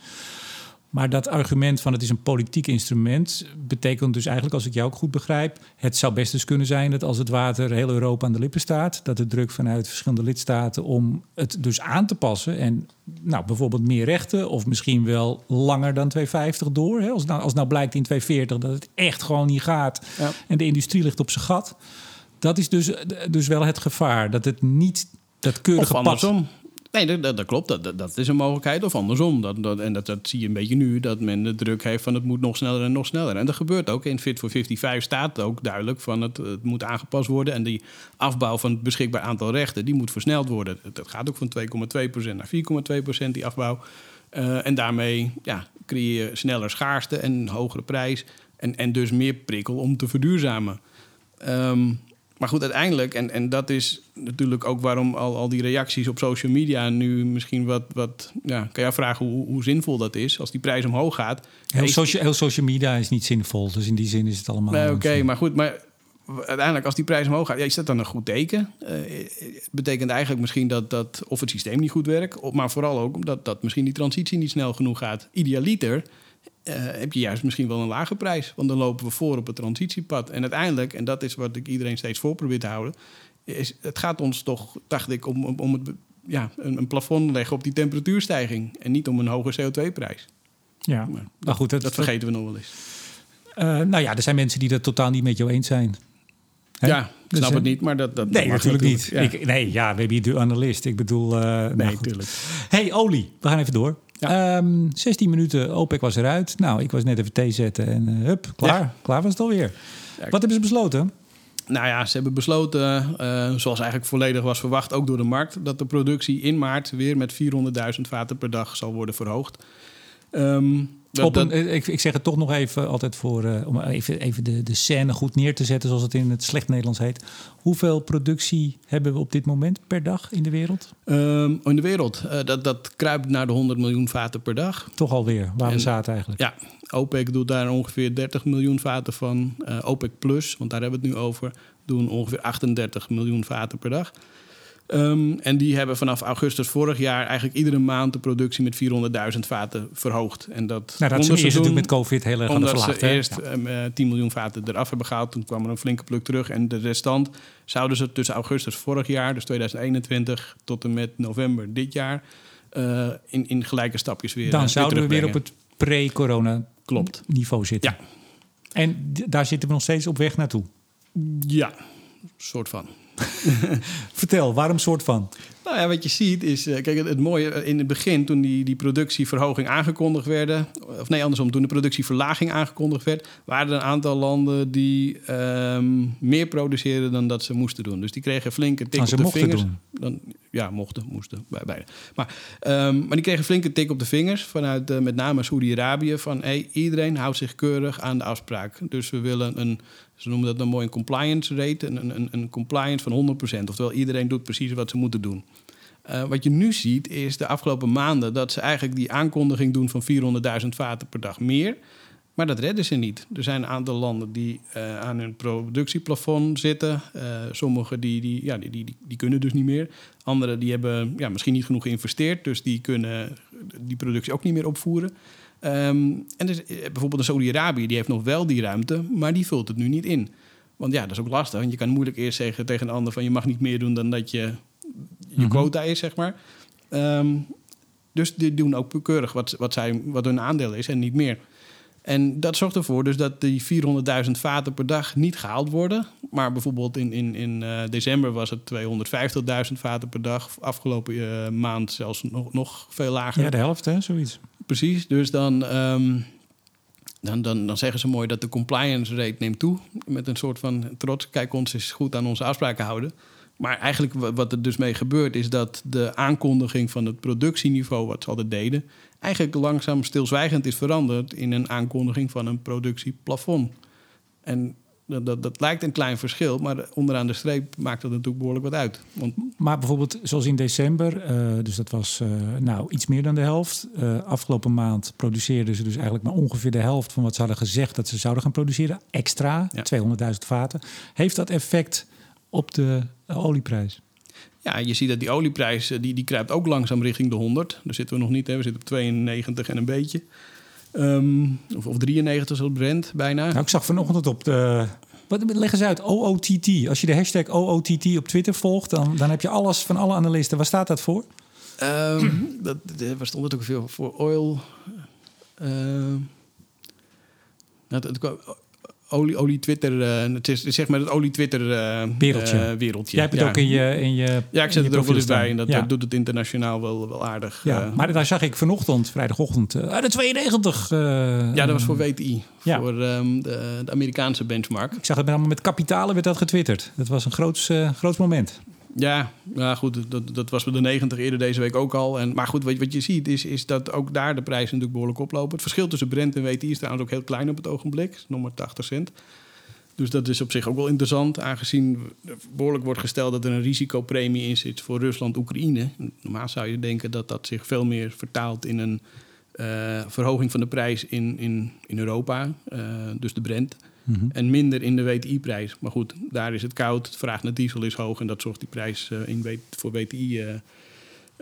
Maar dat argument van het is een politiek instrument betekent dus eigenlijk, als ik jou ook goed begrijp, het zou best eens kunnen zijn dat als het water heel Europa aan de lippen staat, dat de druk vanuit verschillende lidstaten om het dus aan te passen en nou, bijvoorbeeld meer rechten of misschien wel langer dan 250 door. Hè? Als, nou, als nou blijkt in 240 dat het echt gewoon niet gaat ja. en de industrie ligt op zijn gat. Dat is dus, dus wel het gevaar dat het niet dat keurige
pad Nee, dat, dat, klopt. Dat, dat, is een mogelijkheid. Of andersom. Dat, dat, en dat, zie je een beetje nu. Dat men de druk heeft van het moet nog sneller en nog sneller. En dat gebeurt ook. In Fit for 55 staat ook duidelijk van het, het moet aangepast worden. En die afbouw van het beschikbaar aantal rechten, die moet versneld worden. Dat gaat ook van 2,2% naar 4,2% die afbouw. Uh, en daarmee ja, creëer je sneller schaarste en een hogere prijs. En, en dus meer prikkel om te verduurzamen. Um, maar goed, uiteindelijk, en, en dat is natuurlijk ook waarom al, al die reacties op social media nu misschien wat. wat ja, kan jij vragen hoe, hoe zinvol dat is als die prijs omhoog gaat?
Heel, social, heel social media is niet zinvol, dus in die zin is het allemaal.
Nee, Oké, maar goed, maar uiteindelijk als die prijs omhoog gaat, ja, is dat dan een goed teken? Uh, het betekent eigenlijk misschien dat, dat of het systeem niet goed werkt, maar vooral ook dat, dat misschien die transitie niet snel genoeg gaat. Idealiter uh, heb je juist misschien wel een lage prijs. Want dan lopen we voor op het transitiepad. En uiteindelijk, en dat is wat ik iedereen steeds voor probeer te houden, is het gaat ons toch, dacht ik, om, om het, ja, een, een plafond leggen op die temperatuurstijging. En niet om een hoge CO2-prijs.
Ja,
maar, nou goed, dat, dat vergeten we nog wel eens.
Uh, nou ja, er zijn mensen die dat totaal niet met jou eens zijn.
Ja, ik snap het niet, maar dat... dat
nee, natuurlijk niet. Ja. Ik, nee, ja, we hebben hier de analist. Ik bedoel... Uh,
nee, nou natuurlijk.
hey, olie. We gaan even door. Ja. Um, ehm, 16 minuten, OPEC was eruit. Nou, ik was net even thee zetten en uh, hup, klaar. Ja. Klaar was het alweer. Wat hebben ze besloten?
Nou ja, ze hebben besloten, uh, zoals eigenlijk volledig was verwacht, ook door de markt, dat de productie in maart weer met 400.000 vaten per dag zal worden verhoogd. Um,
op een, ik, ik, zeg het toch nog even altijd voor, uh, om even, even de, de scène goed neer te zetten, zoals het in het slecht Nederlands heet. Hoeveel productie hebben we op dit moment per dag in de wereld?
Um, in de wereld, uh, dat, dat kruipt naar de 100 miljoen vaten per dag.
Toch alweer, waar en, we zaten eigenlijk.
Ja, OPEC doet daar ongeveer 30 miljoen vaten van. Uh, OPEC Plus, want daar hebben we het nu over, doen ongeveer 38 miljoen vaten per dag. Um, en die hebben vanaf augustus vorig jaar eigenlijk iedere maand de productie met 400.000 vaten verhoogd. En dat,
nou, dat ze eerst met COVID heel erg
aan
de
verlaagd. ze eerst ja. um, uh, 10 miljoen vaten eraf hebben gehaald. Toen kwam er een flinke pluk terug. En de restant zouden ze tussen augustus vorig jaar, dus 2021, tot en met november dit jaar, uh, in, in gelijke stapjes weer.
Dan uh, zouden we weer op het pre-corona niveau zitten.
Ja.
En daar zitten we nog steeds op weg naartoe.
Ja, soort van.
Vertel, waarom soort van?
Nou ja, wat je ziet is, uh, kijk, het, het, mooie eh, in het begin toen die, die productieverhoging aangekondigd werden, of nee, andersom, toen de productieverlaging aangekondigd werd, waren er een aantal landen die um, meer produceerden dan dat ze moesten doen. Dus die kregen flinke tik
op
de vingers.
Doen.
Dan, ja, mochten, moesten, beide. Maar, um, maar die kregen flinke tik op de vingers vanuit uh, met name Saudi-Arabië van hey, iedereen houdt zich keurig aan de afspraak. Dus we willen een ze noemen dat een mooi een compliance rate, een, een, een compliance van 100%. Oftewel, iedereen doet precies wat ze moeten doen. Uh, wat je nu ziet is de afgelopen maanden dat ze eigenlijk die aankondiging doen van 400.000 vaten per dag meer. Maar dat redden ze niet. Er zijn een aantal landen die uh, aan hun productieplafond zitten. Uh, sommige die, die, ja, die, die, die, kunnen dus niet meer. Anderen die hebben ja, misschien niet genoeg geïnvesteerd. Dus die kunnen die productie ook niet meer opvoeren. Um, en dus, bijvoorbeeld de Saudi-Arabië, die heeft nog wel die ruimte, maar die vult het nu niet in. Want ja, dat is ook lastig. Want je kan moeilijk eerst zeggen tegen een ander van je mag niet meer doen dan dat je je -hmm. quota is, zeg maar. Um, dus die doen ook keurig wat, wat, zij, wat hun aandeel is en niet meer. En dat zorgt ervoor dus dat die 400.000 vaten per dag niet gehaald worden. Maar bijvoorbeeld in, in, in uh, december was het 250.000 vaten per dag. Afgelopen uh, maand zelfs nog, nog veel lager.
Ja, de helft hè, zoiets.
Precies, dus dan, um, dan, dan, dan zeggen ze mooi dat de compliance rate neemt toe. Met een soort van trots, kijk ons is goed aan onze afspraken houden. Maar eigenlijk wat er dus mee gebeurt is dat de aankondiging van het productieniveau wat ze altijd deden... eigenlijk langzaam stilzwijgend is veranderd in een aankondiging van een productieplafond. En Dat, dat, dat lijkt een klein verschil, maar onderaan de streep maakt dat natuurlijk behoorlijk wat uit. Want,
Maar bijvoorbeeld zoals in december, eh, dus dat was eh, nou iets meer dan de helft. Eh, afgelopen maand produceerden ze dus eigenlijk maar ongeveer de helft van wat ze hadden gezegd dat ze zouden gaan produceren. Extra,
Ja.
200.000 vaten. Heeft dat effect op de olieprijs?
Ja, je ziet dat die olieprijs eh, die, die kruipt ook langzaam richting de 100. Daar zitten we nog niet, hè. we zitten op 92 en een beetje. Ehm, of, of 93 zoals Brent bijna.
Nou, ik zag vanochtend op de. Wat, leg eens uit, OOTT. Als je de hashtag OOTT op Twitter volgt, dan, dan heb je alles van alle analisten. Waar staat dat voor?
Ehm, dat, waar stond het ook veel voor? Oil. ehm, nou, dat, dat- olie, olie Twitter. eh, het is zeg maar het olie Twitter eh,
Wereldje.
eh, wereldje.
Jij hebt het
ja.
ook in je. In je
Ja, ik zet het er ook wel eens bij. En dat, doet het internationaal wel, wel aardig.
Ja, maar daar zag ik vanochtend, vrijdagochtend, de 92. eh,
ja, dat was voor WTI.
Ja.
Voor ehm, de, de Amerikaanse benchmark.
Ik zag het met, allemaal met kapitalen werd dat getwitterd. Dat was een groots, eh, groots moment.
Ja, ja goed, dat, dat was bij de 90 eerder deze week ook al. En, maar goed, wat, wat je ziet is, is dat ook daar de prijzen natuurlijk behoorlijk oplopen. Het verschil tussen Brent en WTI is trouwens ook heel klein op het ogenblik. Nog maar 80 cent. Dus dat is op zich ook wel interessant, aangezien behoorlijk wordt gesteld dat er een risicopremie in zit voor Rusland-Oekraïne. Normaal zou je denken dat dat zich veel meer vertaalt in een eh, verhoging van de prijs in, in, in Europa, eh, dus de Brent. En minder in de WTI-prijs. Maar goed, daar is het koud, de vraag naar diesel is hoog en dat zorgt die prijs eh, in, voor WTI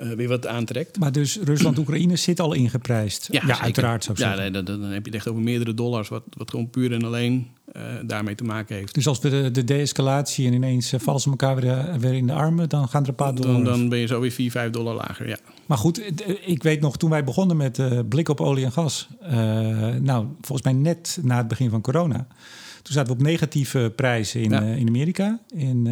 eh, weer wat aantrekt.
Maar dus Rusland-Oekraïne zit al ingeprijsd. Ja, uiteraard zou ik
Ja, nee, dan, dan heb je het echt over meerdere dollars, wat, wat gewoon puur en alleen eh, daarmee te maken heeft.
Dus als we de, de de-escalatie en ineens eh, vallen ze elkaar weer, weer in de armen, dan gaan er een paar dollar.
Dan, dan ben je zo weer 4, 5 dollar lager. Ja.
Maar goed, ik weet nog, toen wij begonnen met blik op olie en gas. nou, volgens mij net na het begin van corona. Toen zaten we op negatieve prijzen in,
Ja.
in Amerika. In,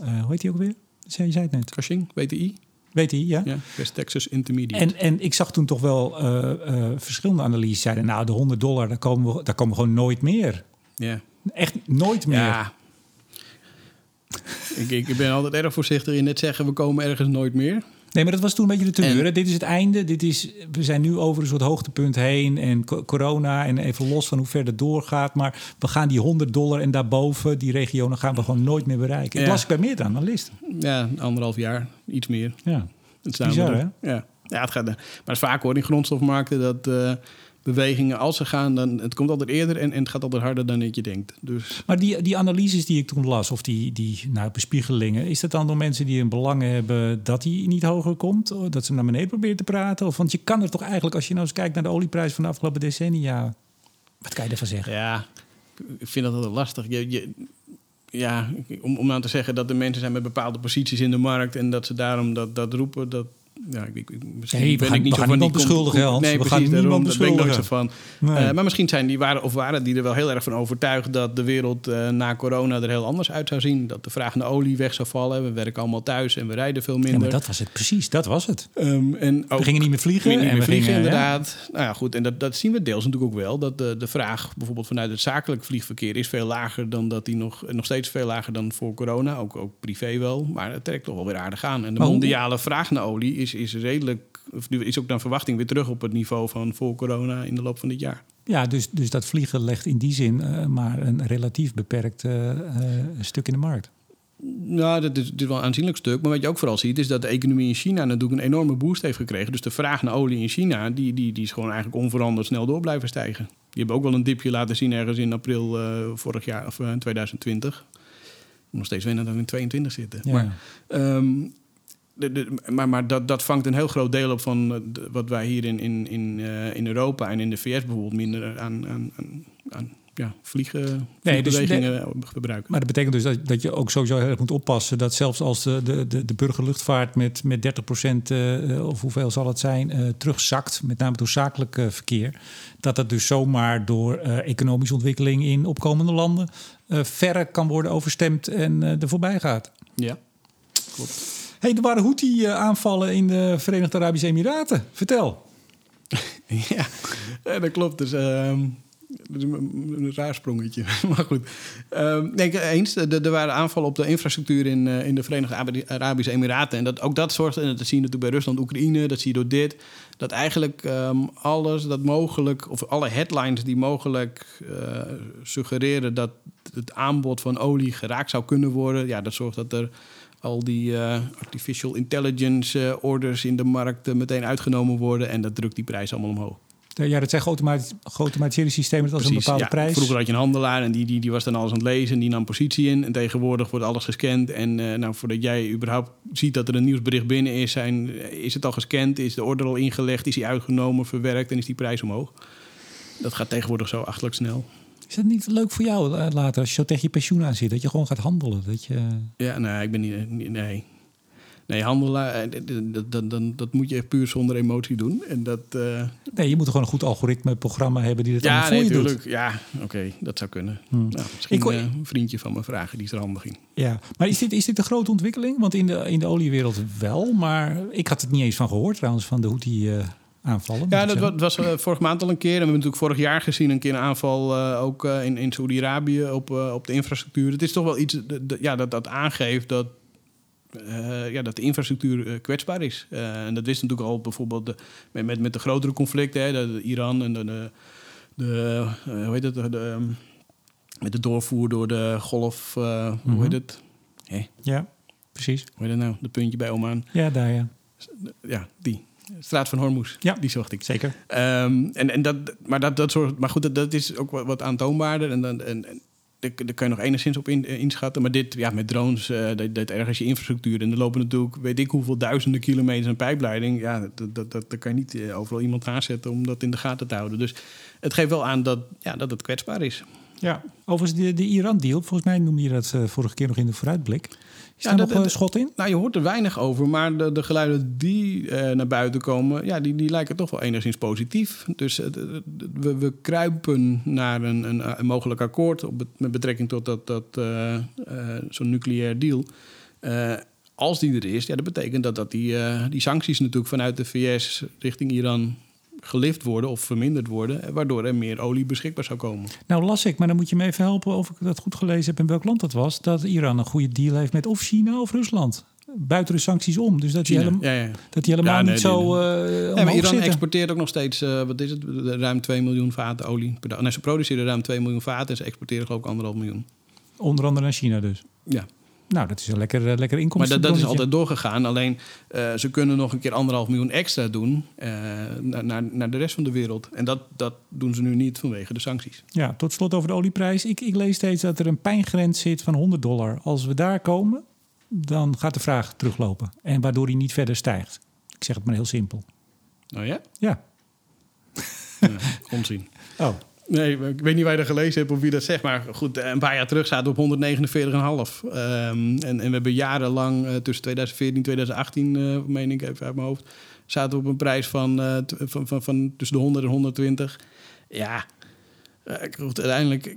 hoe heet die ook weer? Je zei het net.
Cushing, WTI,
Weet hij, ja?
ja. West Texas Intermediate.
En, en ik zag toen toch wel eh, eh, verschillende analyses zeiden... nou, de 100 dollar, daar komen, we, daar komen we gewoon nooit meer.
ja.
Echt nooit meer.
Ja. ik, ik ben altijd erg voorzichtig in net zeggen, we komen ergens nooit meer.
Nee, maar dat was toen een beetje de teneur.
En-
hè? Dit is het einde. Dit is, we zijn nu over een soort hoogtepunt heen. En co- corona. En even los van hoe ver het doorgaat. Maar we gaan die 100 dollar en daarboven, die regionen, gaan we gewoon nooit meer bereiken. Ik
Ja.
las ik bij meerdere analisten.
Ja, anderhalf jaar, iets meer.
Ja.
Het
Bizar,
er. Ja. ja, het gaat. Maar het is vaak hoor in grondstofmarkten dat eh, bewegingen als ze gaan, dan het komt altijd eerder en, en het gaat altijd harder dan dat je denkt. Dus
Maar die, die analyses die ik toen las, of die, die nou, bespiegelingen, is dat dan door mensen die een belang hebben dat die niet hoger komt? Of dat ze naar beneden proberen te praten? Of, want je kan er toch eigenlijk, als je nou eens kijkt naar de olieprijs van de afgelopen decennia, wat kan je ervan zeggen?
ja, ik vind dat altijd lastig. Je, je, ja, om, om nou te zeggen dat er mensen zijn met bepaalde posities in de markt en dat ze daarom dat, dat roepen, dat. Ja, ik, ik, misschien
we
ben
gaan-
ik niet
we
zo
gaan
van die
niemand beschuldigen, Hans.
Nee,
We
precies,
gaan
daarom,
niemand
daar ben ik nooit zo van.
Nee.
Eh, maar misschien zijn die waren of waren die er wel heel erg van overtuigd dat de wereld eh, na corona er heel anders uit zou zien. Dat de vraag naar olie weg zou vallen. We werken allemaal thuis en we rijden veel minder.
Ja, maar dat was het precies, dat was het.
Ehm, en ook,
We gingen niet meer vliegen.
Niet
en
meer
we
vliegen,
gingen, ja.
inderdaad. Nou ja, goed. En dat, dat zien we deels natuurlijk ook wel. Dat de, de vraag bijvoorbeeld vanuit het zakelijk vliegverkeer is veel lager dan dat die nog, nog steeds veel lager dan voor corona. Ook, ook privé wel. Maar het trekt toch wel weer aardig aan. En de mondiale vraag naar olie is, is redelijk. Of nu is ook naar verwachting weer terug op het niveau van voor corona in de loop van dit jaar.
Ja, dus, dus dat vliegen legt in die zin eh, maar een relatief beperkt eh, eh, stuk in de markt.
Nou, dat is, wel een aanzienlijk stuk. Maar wat je ook vooral ziet, is dat de economie in China natuurlijk een enorme boost heeft gekregen. Dus de vraag naar olie in China, die, die, die is gewoon eigenlijk onveranderd snel door blijven stijgen. Die hebben ook wel een dipje laten zien ergens in april vorig jaar, of eh, 2020. Nog steeds wennen dat we in 22 zitten.
Ja.
Maar, ehm, de, de, maar, maar dat, dat vangt een heel groot deel op van eh, de- wat wij hier in, in, in, eh, in Europa en in de VS bijvoorbeeld minder aan, aan, aan, aan ja, vliegen,
Nee, dus
vliegbewegingen gebruiken.
Maar dat betekent dus dat, dat je ook sowieso heel erg moet oppassen dat zelfs als de, de, de, burgerluchtvaart met, met 30% eh, of hoeveel zal het zijn, eh, terugzakt, met name door zakelijk eh, verkeer, dat dat dus zomaar door eh, economische ontwikkeling in opkomende landen eh verre kan worden overstemd en eh er voorbij gaat.
Ja, klopt.
Hey, er waren Houthi-aanvallen in de Verenigde Arabische Emiraten. Vertel.
Ja, ja, dat klopt. Dus ehm, Dat is een, raar sprongetje. maar goed. Um, nee, eens. Er, er waren aanvallen op de infrastructuur in, in de Verenigde Arabische Emiraten. En dat, ook dat zorgt, en dat zie je natuurlijk bij Rusland, Oekraïne, dat zie je door dit. Dat eigenlijk um, alles dat mogelijk, of alle headlines die mogelijk suggereren dat het aanbod van olie geraakt zou kunnen worden. Ja, dat zorgt dat er al die uh, artificial intelligence uh, orders in de markt uh, meteen uitgenomen worden. En dat drukt die prijs allemaal omhoog.
Ja, dat zijn geautomatiseerde systemen als een bepaalde
ja.
prijs.
Vroeger had je een handelaar en die, die, die was dan alles aan het lezen en die nam positie in. En tegenwoordig wordt alles gescand. En nou, voordat jij überhaupt ziet dat er een nieuwsbericht binnen is, zijn, is het al gescand, is de order al ingelegd, is die uitgenomen, verwerkt en is die prijs omhoog. Dat gaat tegenwoordig zo achtelijk snel.
Is dat niet leuk voor jou uh, later als je zo tegen je pensioen aan zit, dat je gewoon gaat handelen? Dat je...
Ja, nee, ik ben niet. Nee. Nee, handelen, dat, dat, dat, dat moet je puur zonder emotie doen. En dat, uh...
Nee, je moet gewoon een goed algoritme-programma hebben die dat
ja,
allemaal voor
nee,
je
tuurlijk.
doet.
Ja, oké, okay, dat zou kunnen. Hmm. Nou, misschien ik, uh, een vriendje van me vragen, die is er handig in.
Ja, maar is dit, is dit een grote ontwikkeling? Want in de, in de oliewereld wel, maar ik had het niet eens van gehoord trouwens, van de Houthi... Uh, aanvallen.
Ja, dat was, was uh, vorige maand al een keer. En we hebben natuurlijk vorig jaar gezien een keer een aanval uh, ook uh, in, in Saudi-Arabië op, op de infrastructuur. Het is toch wel iets ja, dat, dat aangeeft dat, ja, dat de infrastructuur kwetsbaar is. en dat wist natuurlijk al bijvoorbeeld de, met, met, met de grotere conflicten, hè, de, de Iran en de, de, de hoe heet het, de, de, met de doorvoer door de golf, hoe heet het?
Hey. Ja, precies.
Hoe heet het nou? De puntje bij Oman.
Ja, daar ja.
Ja, die. Straat van Hormuz.
Ja,
die zocht ik.
Zeker.
Um, en, en dat, maar dat, dat soort, maar goed, dat, dat is ook wat, wat aantoonbaarder. En, dan, en, en daar, daar kun je nog enigszins op in, inschatten. Maar dit, ja, met drones, uh, dat, dat ergens je infrastructuur. En er lopen natuurlijk, weet ik hoeveel duizenden kilometers aan pijpleiding. Ja, dat, dat, dat, daar kan je niet uh, overal iemand aanzetten om dat in de gaten te houden. Dus het geeft wel aan dat, ja, dat het kwetsbaar is.
Ja, overigens de, de Iran-deal, volgens mij noemde je dat uh, vorige keer nog in de vooruitblik. Is ja, daar nog een schot in?
Nou, je hoort er weinig over, maar de, de geluiden die uh, naar buiten komen, ja, die, die lijken toch wel enigszins positief. Dus uh, we, we kruipen naar een, een, een mogelijk akkoord op, met betrekking tot dat, dat, zo'n nucleair deal. als die er is, ja, dat betekent dat, dat die, die sancties natuurlijk vanuit de VS richting Iran gelift worden of verminderd worden, waardoor er meer olie beschikbaar zou komen.
Nou las ik, maar dan moet je me even helpen of ik dat goed gelezen heb en welk land dat was, dat Iran een goede deal heeft met of China of Rusland. Buiten de sancties om. Dus dat die helemaal,
ja, ja.
dat die helemaal
Ja, nee,
niet zo. Uh,
maar Iran exporteert ook nog steeds, uh, wat is het, ruim 2 miljoen vaten olie per dag. Nee, ze produceren ruim 2 miljoen vaten en ze exporteren geloof ik anderhalf miljoen.
Onder andere naar China dus.
Ja.
Nou, dat is een lekker, uh, lekker
Maar
inkomsten.
dat, dat is altijd doorgegaan. Alleen uh, ze kunnen nog een keer anderhalf miljoen extra doen uh, naar, naar, naar de rest van de wereld. En dat, dat doen ze nu niet vanwege de sancties.
Ja, tot slot over de olieprijs. Ik, ik lees steeds dat er een pijngrens zit van 100 dollar. Als we daar komen, dan gaat de vraag teruglopen. En waardoor die niet verder stijgt. Ik zeg het maar heel simpel.
Oh ja?
Ja.
ja onzin.
Oh.
Nee, ik weet niet waar je dat gelezen hebt of wie dat zegt. Maar goed, een paar jaar terug zaten we op 149,5. Um, en, en we hebben jarenlang, uh, tussen 2014 en 2018, uh, meen ik even uit mijn hoofd... zaten we op een prijs van, van, van, van tussen de 100 en 120. Ja, goed, uiteindelijk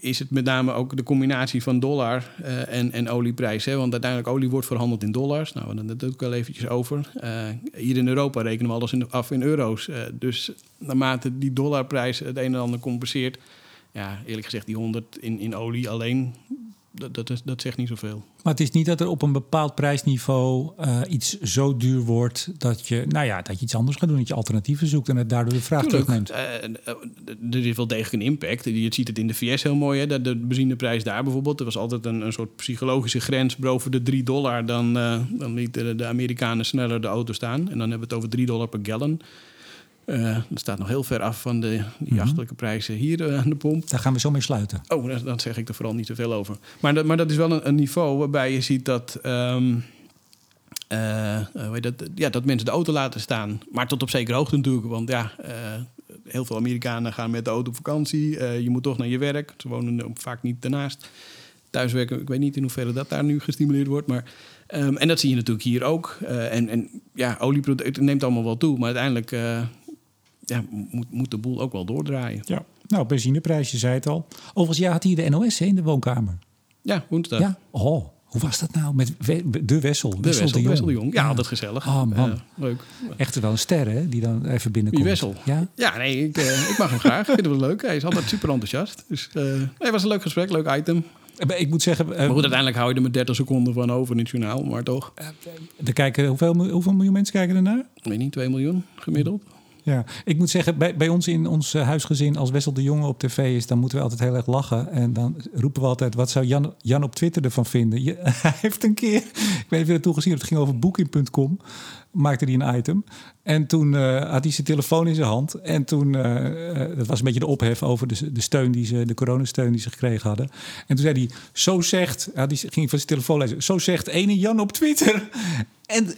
is het met name ook de combinatie van dollar en, en olieprijs. Hè? Want uiteindelijk olie wordt verhandeld in dollars. Nou, daar doe ik wel eventjes over. hier in Europa rekenen we alles af in euro's. dus naarmate die dollarprijs het een en ander compenseert... ja, eerlijk gezegd, die 100 in, in olie alleen... Dat, dat, is, dat zegt niet zoveel.
Maar het is niet dat er op een bepaald prijsniveau uh, iets zo duur wordt dat je, nou ja, dat je iets anders gaat doen, dat je alternatieven zoekt en het daardoor de vraag
Tuurlijk,
terugneemt.
Uh, er is wel degelijk een impact. Je ziet het in de VS heel mooi. Hè? De, de benzineprijs daar bijvoorbeeld. Er was altijd een, een soort psychologische grens. Boven de 3 dollar, dan, uh, dan lieten de Amerikanen sneller de auto staan. En dan hebben we het over 3 dollar per gallon. Uh, dat staat nog heel ver af van de die
Mhm.
prijzen hier uh, aan de pomp.
Daar gaan we zo mee sluiten.
Oh, daar zeg ik er vooral niet zoveel over. Maar dat, maar dat is wel een, een niveau waarbij je ziet dat, um, uh, hoe heet dat, ja, dat mensen de auto laten staan. Maar tot op zekere hoogte natuurlijk. Want ja, heel veel Amerikanen gaan met de auto op vakantie. je moet toch naar je werk. Ze wonen vaak niet daarnaast. Thuiswerken, ik weet niet in hoeverre dat daar nu gestimuleerd wordt. Maar um, en dat zie je natuurlijk hier ook. en, en ja, olieproducten neemt allemaal wel toe. Maar uiteindelijk ja, moet, moet de boel ook wel doordraaien.
Ja. Nou, benzineprijs, je zei het al. Overigens, ja, had hier de NOS hè, in de woonkamer.
Ja, woensdag.
Ja? Oh, Hoe was dat nou met We- de Wessel?
De Wessel, de Jong. Ja, altijd gezellig.
Oh, man.
Leuk.
Echt wel een ster, hè? Die dan even binnenkomt.
Wie Wessel?
Ja?
Ja, nee, ik, eh, ik mag hem graag. Ik vind het wel leuk. Hij is altijd super enthousiast. Dus eh, nee, het was een leuk gesprek, leuk item.
Eh, Ik moet zeggen,
Maar goed, uiteindelijk hou je er met 30 seconden van over in het journaal. Maar toch,
er kijken, hoeveel, hoeveel miljoen mensen kijken ernaar?
ik weet niet, 2 miljoen gemiddeld.
Ja, ik moet zeggen, bij, bij ons in ons eh, huisgezin, als Wessel de Jonge op tv is, dan moeten we altijd heel erg lachen. En dan roepen we altijd, wat zou Jan, Jan op Twitter ervan vinden? Je, hij heeft een keer, ik weet niet of je dat toen gezien hebt, het ging over booking.com, maakte hij een item. En toen eh, had hij zijn telefoon in zijn hand. En toen, eh, dat was een beetje de ophef over de, de steun die ze, de coronasteun die ze gekregen hadden. En toen zei hij, zo zegt, hij ging van zijn telefoon lezen, zo zegt ene Jan op Twitter. En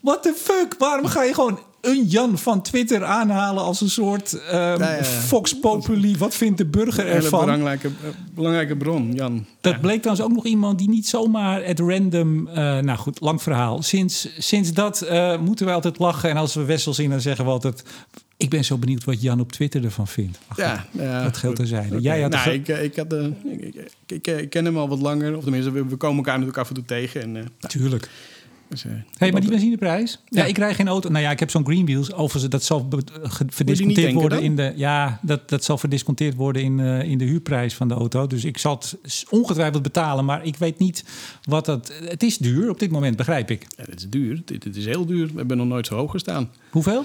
What the fuck? Waarom ga je gewoon een Jan van Twitter aanhalen als een soort ehm,
Ja, ja.
Fox Populi? Wat vindt de burger
Een hele
ervan?
belangrijke, eh, belangrijke bron, Jan.
Dat bleek trouwens ook nog iemand die niet zomaar at random... eh, nou goed, lang verhaal. Sinds, sinds dat eh, moeten we altijd lachen. En als we Wessel zien, dan zeggen we altijd... Ik ben zo benieuwd wat Jan op Twitter ervan vindt.
Ja, ja,
dat geldt terzijde.
Oké.
Jij had
nou,
een-
ik, ik, had, eh, ik, ik, ik, ik ken hem al wat langer. Of tenminste, we, we komen elkaar natuurlijk af en toe tegen. En, eh,
Tuurlijk.
Dus, eh,
hey, maar die benzineprijs? Ja.
Ja.
ik rij geen auto. Nou ja, ik heb zo'n Greenwheels. Overigens, dat zal verdisconteerd worden in de. Ja, dat, dat zal verdisconteerd worden in, eh, in de huurprijs van de auto. Dus ik zal het ongetwijfeld betalen. Maar ik weet niet wat dat. Het is duur op dit moment, begrijp ik.
Ja, dit is duur. Dit is heel duur. We hebben nog nooit zo hoog gestaan.
Hoeveel?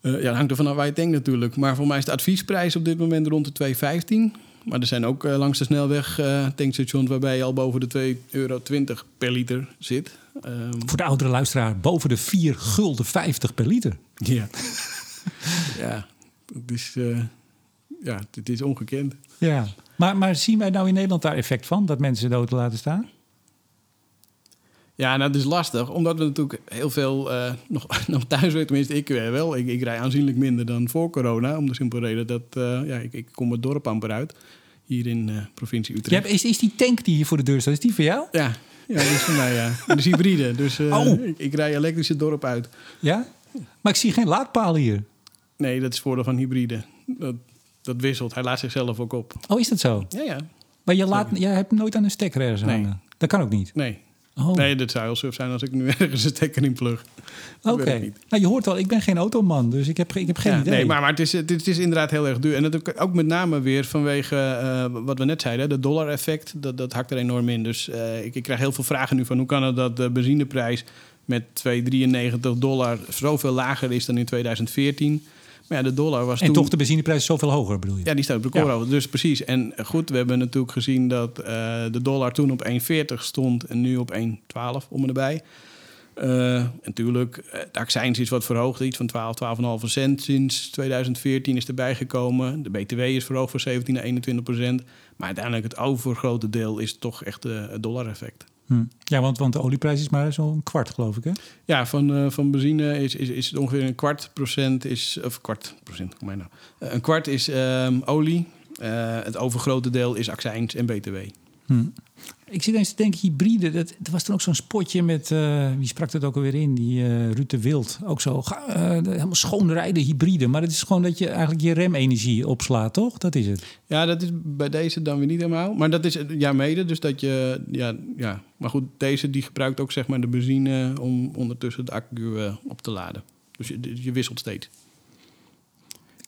Eh, ja, dat hangt er vanaf waar je het denkt natuurlijk. Maar voor mij is de adviesprijs op dit moment rond de 2,15. Maar er zijn ook eh, langs de snelweg eh, tankstations waarbij je al boven de 2,20 euro per liter zit. Ehm,
Voor de oudere luisteraar boven de 4 gulden 50 per liter.
ja. ja, het is, eh, ja, het is ongekend.
Ja. Maar, maar zien wij nou in Nederland daar effect van? Dat mensen de auto laten staan?
Ja, nou, dat is lastig, omdat we natuurlijk heel veel eh, nog, nog thuis werken. Tenminste, ik wel. Ik, ik rij aanzienlijk minder dan voor corona. Om de simpele reden dat eh, ja, ik, ik kom het dorp amper uit. Hier in eh provincie
Ja,
Utrecht.
is, is die tank die hier voor de deur staat, is die voor jou?
Ja, ja, dat is voor mij, ja. Dat is hybride. Dus
Oh.
ik, ik rij elektrisch het dorp uit.
Ja? Maar ik zie geen laadpaal hier.
Nee, dat is voordeel van hybride. Dat, dat wisselt. Hij laat zichzelf ook op.
Oh, is dat zo?
Ja, ja.
Maar je, laat, jij hebt nooit aan een stekker ergens
Nee.
hangen? Dat kan ook niet.
Nee.
Oh,
Nee, dat zou heel suf zijn als ik nu ergens een stekker in plug.
Oké. Nou, je hoort wel, ik ben geen automan, dus ik heb, ik heb geen
Ja,
idee.
Nee, maar, maar het, is, het, is- het is inderdaad heel erg duur. En dat ook, ook met name weer vanwege eh, wat we net zeiden, de dollar-effect. Dat, dat hakt er enorm in. Dus eh, ik, ik krijg heel veel vragen nu van hoe kan het dat de benzineprijs met 2,93 dollar zoveel lager is dan in 2014. Maar ja, de dollar was
en
toen...
toch de benzineprijs is zoveel hoger, bedoel je?
Ja, die staat op record over. Dus precies. En goed, we hebben natuurlijk gezien dat eh, de dollar toen op 1,40 stond en nu op 1,12 om en erbij. Eh, en natuurlijk, eh, de accijns is wat verhoogd, iets van 12, 12,5 cent sinds 2014 is erbij gekomen. De BTW is verhoogd van 17 naar 21 procent. Maar uiteindelijk het overgrote deel is toch echt het dollar-effect.
Hm. Ja, want, want de olieprijs is maar zo'n kwart, geloof ik, hè?
Ja, van, eh, van benzine is, is, is het ongeveer een kwart procent is. Of kwart procent, kom maar nou. Eh, een kwart is ehm, olie. Eh, het overgrote deel is accijns en BTW.
Hm. Ik zit eens te denken, hybride. Dat, er was toen ook zo'n spotje met, eh, wie sprak dat ook alweer in? Die eh Ruud de Wild. Ook zo, eh, helemaal schoon rijden, hybride. Maar het is gewoon dat je eigenlijk je remenergie opslaat, toch? Dat is het.
Ja, dat is bij deze dan weer niet helemaal. Maar dat is ja mede. Dus dat je. Ja, ja. Maar goed, deze die gebruikt ook zeg maar de benzine om ondertussen de accu op te laden. Dus je, je wisselt steeds.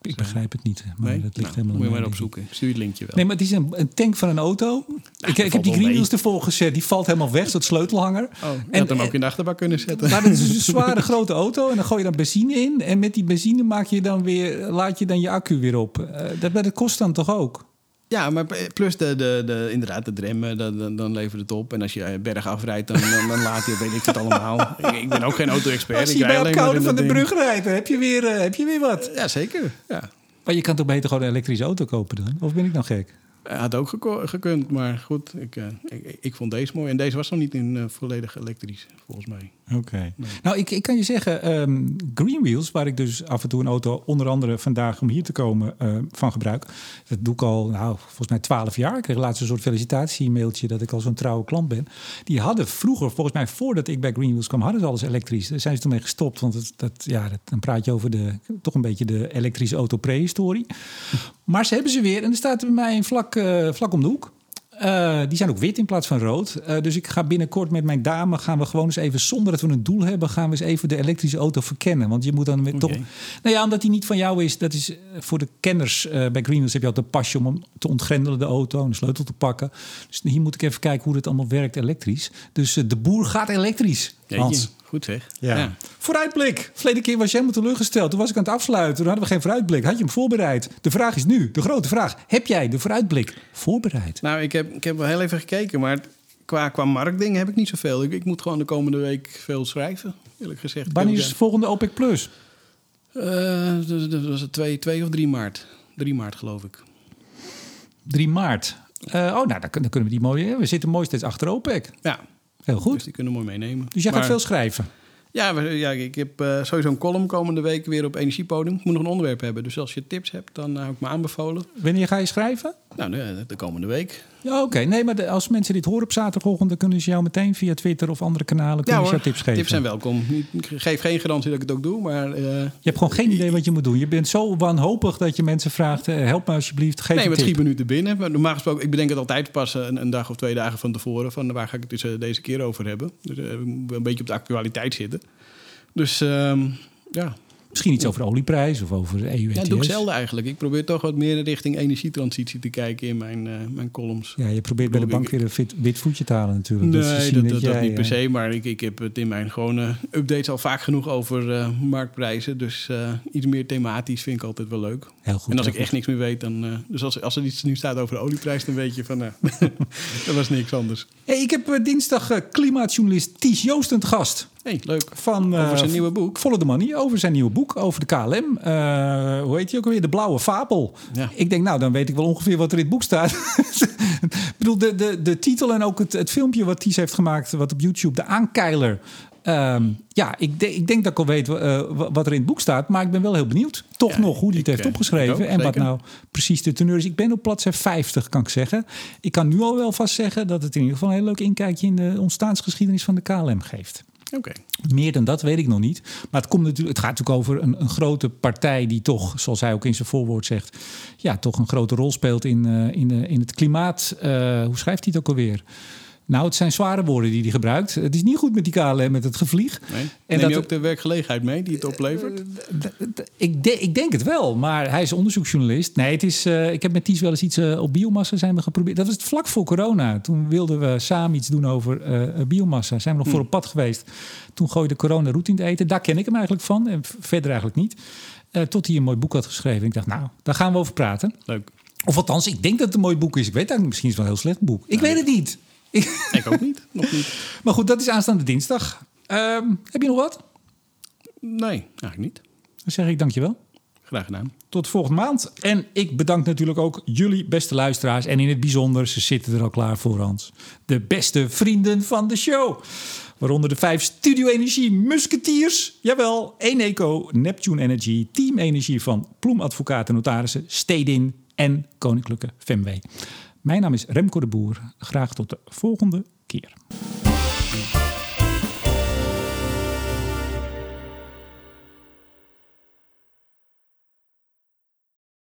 Ik begrijp het niet, maar
Nee?
dat ligt
Nou,
helemaal
moet je maar opzoeken. Ik stuur je het linkje wel.
Nee, maar het is een, een tank van een auto. ik, ik heb die greenwheels ervoor gezet. Die valt helemaal weg, dat sleutelhanger.
Oh, je
En-
had hem ook
en-
in de achterbak kunnen zetten.
Maar het is een zware grote auto en dan gooi je dan benzine in. En met die benzine maak je dan weer, laat je dan je accu weer op. Eh, dat, dat kost dan toch ook?
Ja, maar plus de, de, de, inderdaad de remmen, dan, dan, dan levert het op. En als je berg afrijdt, dan, dan, dan laat je, weet ik het allemaal. Ik, ik ben ook geen auto-expert.
Als
ik
je bij Apkoude
in
van de brug rijdt, dan heb je weer, eh, heb je weer wat.
Ja, zeker. Ja.
Maar je kan toch beter gewoon een elektrische auto kopen dan? Of ben ik nou gek?
Had ook gekund, maar goed, ik, eh, ik, ik vond deze mooi. En deze was nog niet in eh, volledig elektrisch, volgens mij.
Oké. Nou, ik, ik kan je zeggen, ehm Greenwheels, waar ik dus af en toe een auto, onder andere vandaag om hier te komen, eh, van gebruik. Dat doe ik al, nou, volgens mij twaalf jaar. Ik kreeg laatst een soort felicitatie-mailtje dat ik al zo'n trouwe klant ben. Die hadden vroeger, volgens mij voordat ik bij Greenwheels kwam, hadden ze alles elektrisch. Daar zijn ze toen mee gestopt, want het, dat, ja, dat, dan praat je over de, toch een beetje de elektrische auto prehistorie. Maar ze hebben ze weer en er staat bij mij een vlak, eh, vlak om de hoek. Eh, die zijn ook wit in plaats van rood. Eh, dus ik ga binnenkort met mijn dame... gaan we gewoon eens even, zonder dat we een doel hebben... gaan we eens even de elektrische auto verkennen. Want je moet dan met toch... Nou ja, omdat die niet van jou is. Dat is voor de kenners bij Greenwheels heb je altijd een pasje... om hem te ontgrendelen, de auto, en de sleutel te pakken. Dus hier moet ik even kijken hoe het allemaal werkt elektrisch. Dus de boer gaat elektrisch, Hans.
Goed zeg.
Ja. Vooruitblik. Verleden keer was je helemaal teleurgesteld. Toen was ik aan het afsluiten. Toen hadden we geen vooruitblik. Had je hem voorbereid? De vraag is nu, de grote vraag. Heb jij de vooruitblik voorbereid?
Nou, ik heb, ik heb wel heel even gekeken. Maar qua, qua marktdingen heb ik niet zoveel. Ik, ik moet gewoon de komende week veel schrijven, eerlijk gezegd.
Wanneer is het volgende OPEC+. Plus?
Uh, dat was het 2, of 3 maart. 3 maart, geloof ik.
3 maart. Uh, oh, nou, dan, dan, kunnen we die mooie... We zitten mooi steeds achter OPEC.
Ja,
Heel goed.
Dus die kunnen we mooi meenemen.
Dus jij gaat veel schrijven?
Ja, ja ik heb uh, sowieso een column komende week weer op Energiepodium. Ik moet nog een onderwerp hebben. Dus als je tips hebt, dan hou ik me aanbevolen.
Wanneer ga je schrijven?
Nou, de, de komende week.
Ja, oké. Nee, maar als mensen dit horen op zaterdagochtend... dan kunnen ze jou meteen via Twitter of andere kanalen ja, tips geven.
tips zijn welkom. Ik geef geen garantie dat ik het ook doe, maar... Uh,
je hebt gewoon geen idee wat je moet doen. Je bent zo wanhopig dat je mensen vraagt... Uh, help me alsjeblieft, geef
Nee,
maar
het schiet me nu te binnen. Maar normaal gesproken, ik bedenk het altijd pas een, een, dag of twee dagen van tevoren... van waar ga ik het dus deze keer over hebben. Dus een beetje op de actualiteit zitten. Dus um, ja,
Misschien iets over de olieprijs of over de EU
Ja, dat doe ik zelden eigenlijk. Ik probeer toch wat meer richting energietransitie te kijken in mijn, uh, mijn columns.
Ja, je probeert bij de bank weer een fit, wit voetje te halen natuurlijk.
Nee, dus dat, dat, dat, niet per se. Maar ik, ik heb het in mijn gewone updates al vaak genoeg over uh, marktprijzen. Dus uh, iets meer thematisch vind ik altijd wel leuk.
Heel goed.
En als ik echt niks meer weet, dan... dus als, als er iets nu staat over de olieprijs, dan weet je van... dat was niks anders.
Hey, ik heb dinsdag klimaatjournalist Ties Joostend gast.
Hey, leuk. Van, over zijn nieuwe boek.
Follow the Money, over zijn nieuwe boek, over de KLM. Uh, hoe heet je ook alweer? De Blauwe Fabel. Ja. Ik denk, nou, dan weet ik wel ongeveer wat er in het boek staat. ik bedoel, de, de, de titel en ook het, het filmpje wat Ties heeft gemaakt, wat op YouTube, de aankeiler. Um, ja, ik, de, ik, denk dat ik al weet uh, wat er in het boek staat. Maar ik ben wel heel benieuwd, toch nog, hoe hij het heeft opgeschreven. en wat nou precies de teneur is. Ik ben op plaats 50, kan ik zeggen. Ik kan nu al wel vast zeggen dat het in ieder geval een heel leuk inkijkje in de ontstaansgeschiedenis van de KLM geeft.
Oké.
Meer dan dat weet ik nog niet. Maar het, komt natuurlijk, het gaat natuurlijk over een, een grote partij die toch, zoals hij ook in zijn voorwoord zegt, ja, toch een grote rol speelt in, uh, in, uh, in het klimaat. Uh, hoe schrijft hij het ook alweer? Nou, het zijn zware woorden die hij gebruikt. Het is niet goed met die KLM, met het gevlieg.
Nee. En Neem dat, je ook de werkgelegenheid mee die het oplevert?
ik, de, ik, denk het wel, maar hij is onderzoeksjournalist. Nee, het is, uh, ik heb met Ties wel eens iets uh, op biomassa zijn we geprobeerd. Dat was het vlak voor corona. Toen wilden we samen iets doen over uh, biomassa. Zijn we nog hm. voor op pad geweest. Toen gooide corona roet in het eten. Daar ken ik hem eigenlijk van en verder eigenlijk niet. tot hij een mooi boek had geschreven. Ik dacht, nou, daar gaan we over praten.
Leuk.
Of althans, ik denk dat het een mooi boek is. Ik weet eigenlijk, misschien is het wel een heel slecht boek. Ik weet het niet.
Ik ook niet. Nog niet.
Maar goed, dat is aanstaande dinsdag. Uh, heb je nog wat?
Nee, eigenlijk niet.
Dan zeg ik dankjewel.
Graag gedaan.
Tot volgende maand. En ik bedank natuurlijk ook jullie beste luisteraars. En in het bijzonder, ze zitten er al klaar voor ons. De beste vrienden van de show. Waaronder de vijf Studio Energie Musketeers. Jawel, Eneco, Neptune Energy, Team Energie van Ploem Advocaten Notarissen, Stedin en Koninklijke Femway. Mijn naam is Remco de Boer. Graag tot de volgende keer.